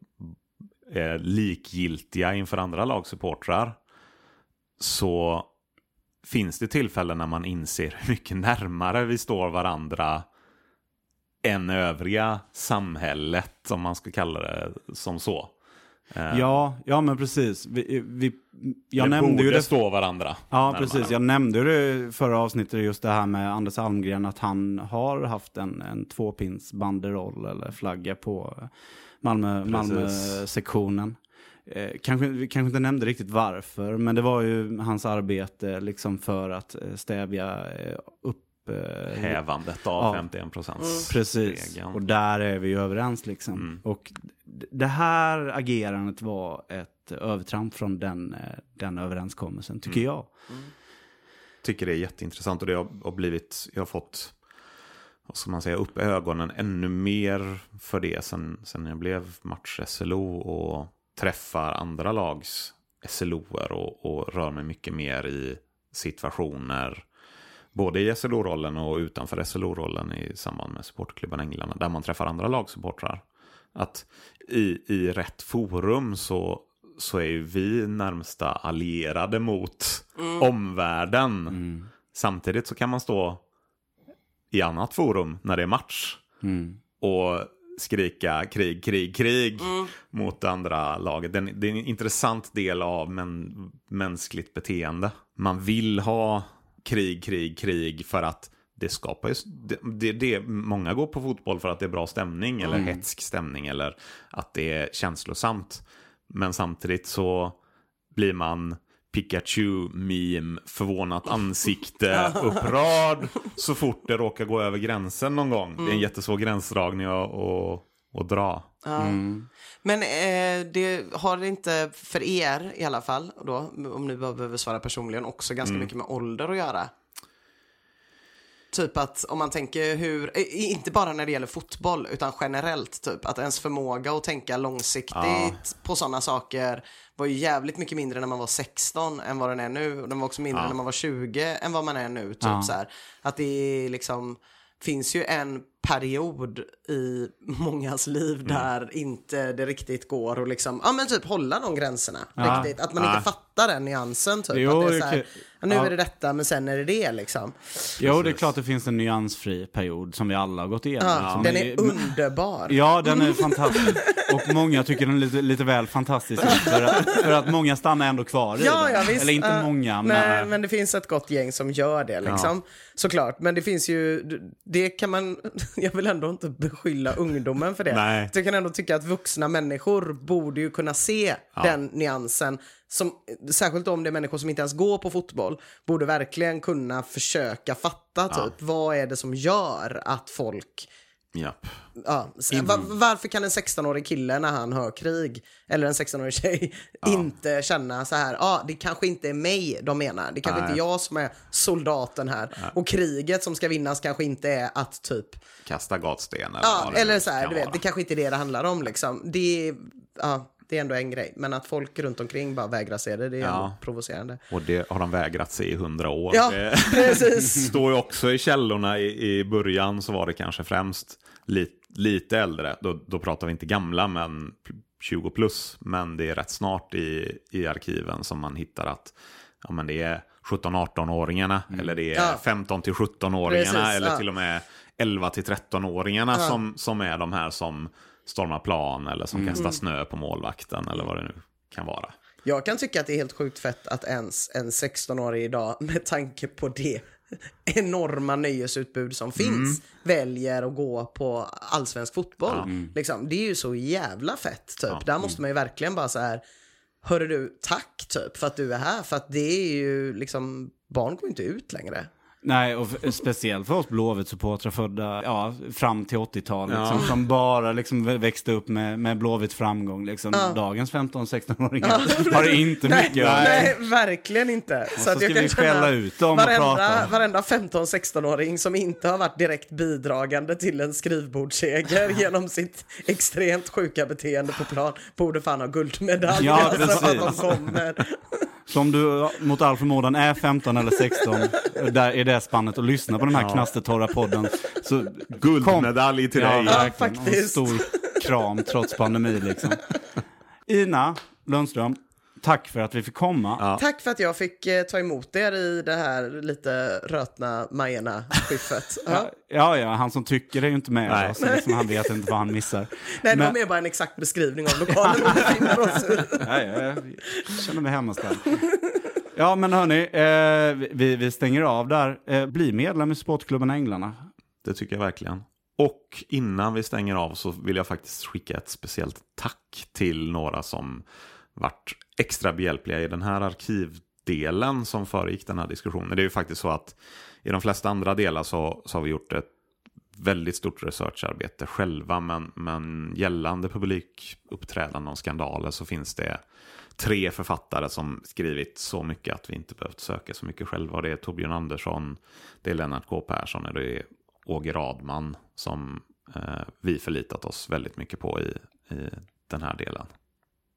är likgiltiga inför andra lagsupportrar. Så finns det tillfällen när man inser hur mycket närmare vi står varandra än övriga samhället, om man ska kalla det som så. Eh, ja, ja men precis. Vi, vi, jag eller nämnde ju borde det. stå varandra. Ja, precis. Jag nämnde det förra avsnittet, just det här med Anders Almgren, att han har haft en, en tvåpins banderoll eller flagga på Malmö. Malmö-sektionen. Eh, kanske, vi kanske inte nämnde riktigt varför, men det var ju hans arbete liksom för att eh, stävja eh, upp... Hävandet av Ja. 51 procents Precis, regeln. och där är vi ju överens liksom. Mm. Och det här agerandet var ett övertramp från den, eh, den överenskommelsen, tycker jag. tycker det är jätteintressant och det har, har blivit, jag har fått, vad ska man säga, upp ögonen ännu mer för det sen, sen jag blev match-SLO och träffar andra lags SLOer och, och rör mig mycket mer i situationer, både i SLO-rollen och utanför SLO-rollen i samband med supportklubben Änglarna, där man träffar andra lagsupportrar. Att i, i rätt forum så, så är ju vi närmsta allierade mot omvärlden. Samtidigt så kan man stå i annat forum när det är match och skrika krig, krig, krig mot det andra laget. Det är, en- intressant del av men, mänskligt beteende. Man vill ha krig, krig, krig för att det skapar ju, det, det, det, många går på fotboll för att det är bra stämning eller hetsk stämning eller att det är känslosamt. Men samtidigt så blir man Pikachu-meme, förvånat ansikte, upprörd så fort det råkar gå över gränsen någon gång. Det är en jättesvår gränsdragning att, att, att dra. Men eh, det har det inte för er i alla fall, då, om ni bara behöver svara personligen, också ganska mycket med ålder att göra? Typ att om man tänker hur, inte bara när det gäller fotboll utan generellt typ att ens förmåga att tänka långsiktigt på sådana saker var ju jävligt mycket mindre när man var 16 än vad den är nu och den var också mindre när man var 20 än vad man är nu. Typ Ja. så här. Att det liksom finns ju en period i mångas liv där inte det riktigt går att liksom, ja men typ hålla de gränserna. Ja. Riktigt. Att man Ja. inte fattar den nyansen typ. Jo, att det är så här, ja, nu är det detta men sen är det det liksom. Jo, det är klart det finns en nyansfri period som vi alla har gått igenom. Ja, Som den är- är underbar. Ja, den är fantastisk. Och många tycker den är lite, lite väl fantastisk. För att, för att många stannar ändå kvar i Ja, den. ja, visst. Eller inte Ja, många, Nej, men... men det finns ett gott gäng som gör det liksom. Såklart, men det finns ju, det kan man, jag vill ändå inte beskylla ungdomen för det. Nej. Jag kan ändå tycka att vuxna människor borde ju kunna se den nyansen. Som, särskilt om det är människor som inte ens går på fotboll, borde verkligen kunna försöka fatta typ vad är det som gör att folk Japp. Ja, s- va- varför kan en 16-årig kille när han hör krig, eller en 16-årig tjej, inte känna så här, ja ah, det kanske inte är mig de menar, det kanske Nej. inte är jag som är soldaten här. Och kriget som ska vinnas kanske inte är att typ, Kasta gatsten eller ja, eller så här, du vet, vara. det kanske inte är det det handlar om liksom. Det är, ja, det är ändå en grej, men att folk runt omkring bara vägrar se det, det är Ja. provocerande. Och det har de vägrat se i hundra år. Ja, Det precis. står ju också i källorna i, i början så var det kanske främst lite, lite äldre. Då, då pratar vi inte gamla men 20 plus. Men det är rätt snart i, i arkiven som man hittar att ja, men det är 17-18-åringarna eller det är Ja. 15 till 17-åringarna Precis, eller ja. till och med 11 till 13-åringarna som, som är de här som stormar plan eller som Mm. kastar snö på målvakten eller vad det nu kan vara. Jag kan tycka att det är helt sjukt fett att ens en 16-årig idag, med tanke på det enorma nöjesutbud som finns, väljer att gå på allsvensk fotboll. Liksom, det är ju så jävla fett, typ. Där måste man ju verkligen bara så här, hörru du, tack typ för att du är här, för att det är ju liksom, barn går inte ut längre. Nej, och speciellt för oss Blåvitt-supportrar födda ja, fram till 80-talet. Ja. Som, som bara liksom vä- växte upp med, med Blåvitt framgång. Liksom. Dagens 15-16-åringar har inte mycket av det. Nej, verkligen inte. så ska jag kan vi skälla att ut dem och varenda, prata. Varenda 15-16-åring som inte har varit direkt bidragande till en skrivbordsseger genom sitt extremt sjuka beteende på plan borde fan ha guldmedalj. Ja, alltså, att precis. kommer. Så om du mot all förmodan är 15 eller 16 där i det spannet och lyssnar på den här knastertorra podden. Så Guldmedalj till ja, dig. Och en faktiskt. stor kram trots pandemi liksom. Ina Lundström, tack för att vi fick komma. Ja. Tack för att jag fick eh, ta emot er i det här lite rötna Majerna-skiffet. Ja. Ja, ja, ja, han som tycker är ju inte med Nej. oss. Liksom, han vet inte vad han missar. Nej, det Men- var mer bara en exakt beskrivning av lokalen vi befinner oss i. Ja, ja, jag känner mig hemmastad. Ja, men hörni, eh, vi, vi stänger av där. Eh, bli medlem i Sportklubben Änglarna. Det tycker jag verkligen. Och innan vi stänger av så vill jag faktiskt skicka ett speciellt tack till några som varit extra behjälpliga i den här arkivdelen som föregick den här diskussionen. Det är ju faktiskt så att i de flesta andra delar så, så har vi gjort ett väldigt stort researcharbete själva men, men gällande publikuppträdanden och skandaler så finns det tre författare som skrivit så mycket att vi inte behövt söka så mycket själva. Och det är Torbjörn Andersson, det är Lennart K Persson och det är Åge Radman som eh, vi förlitat oss väldigt mycket på i, i den här delen.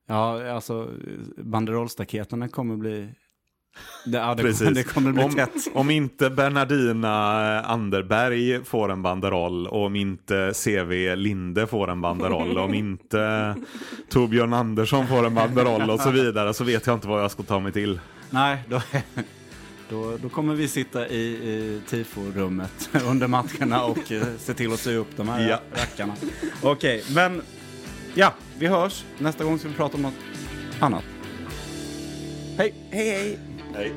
Ja, alltså banderollstaketen kommer bli... Det, ja, det, Precis. det kommer bli om, tätt. om inte Bernardina Anderberg får en banderoll och om inte CV Linde får en banderoll om inte Torbjörn Andersson får en banderoll och så vidare så vet jag inte vad jag ska ta mig till. Nej, då, då, då kommer vi sitta i, i tifo-rummet under matcherna och eh, se till att sy upp de här Ja. rackarna. Okej, men ja, vi hörs. Nästa gång ska vi prata om något annat. Hej! Hej, hej. Nej.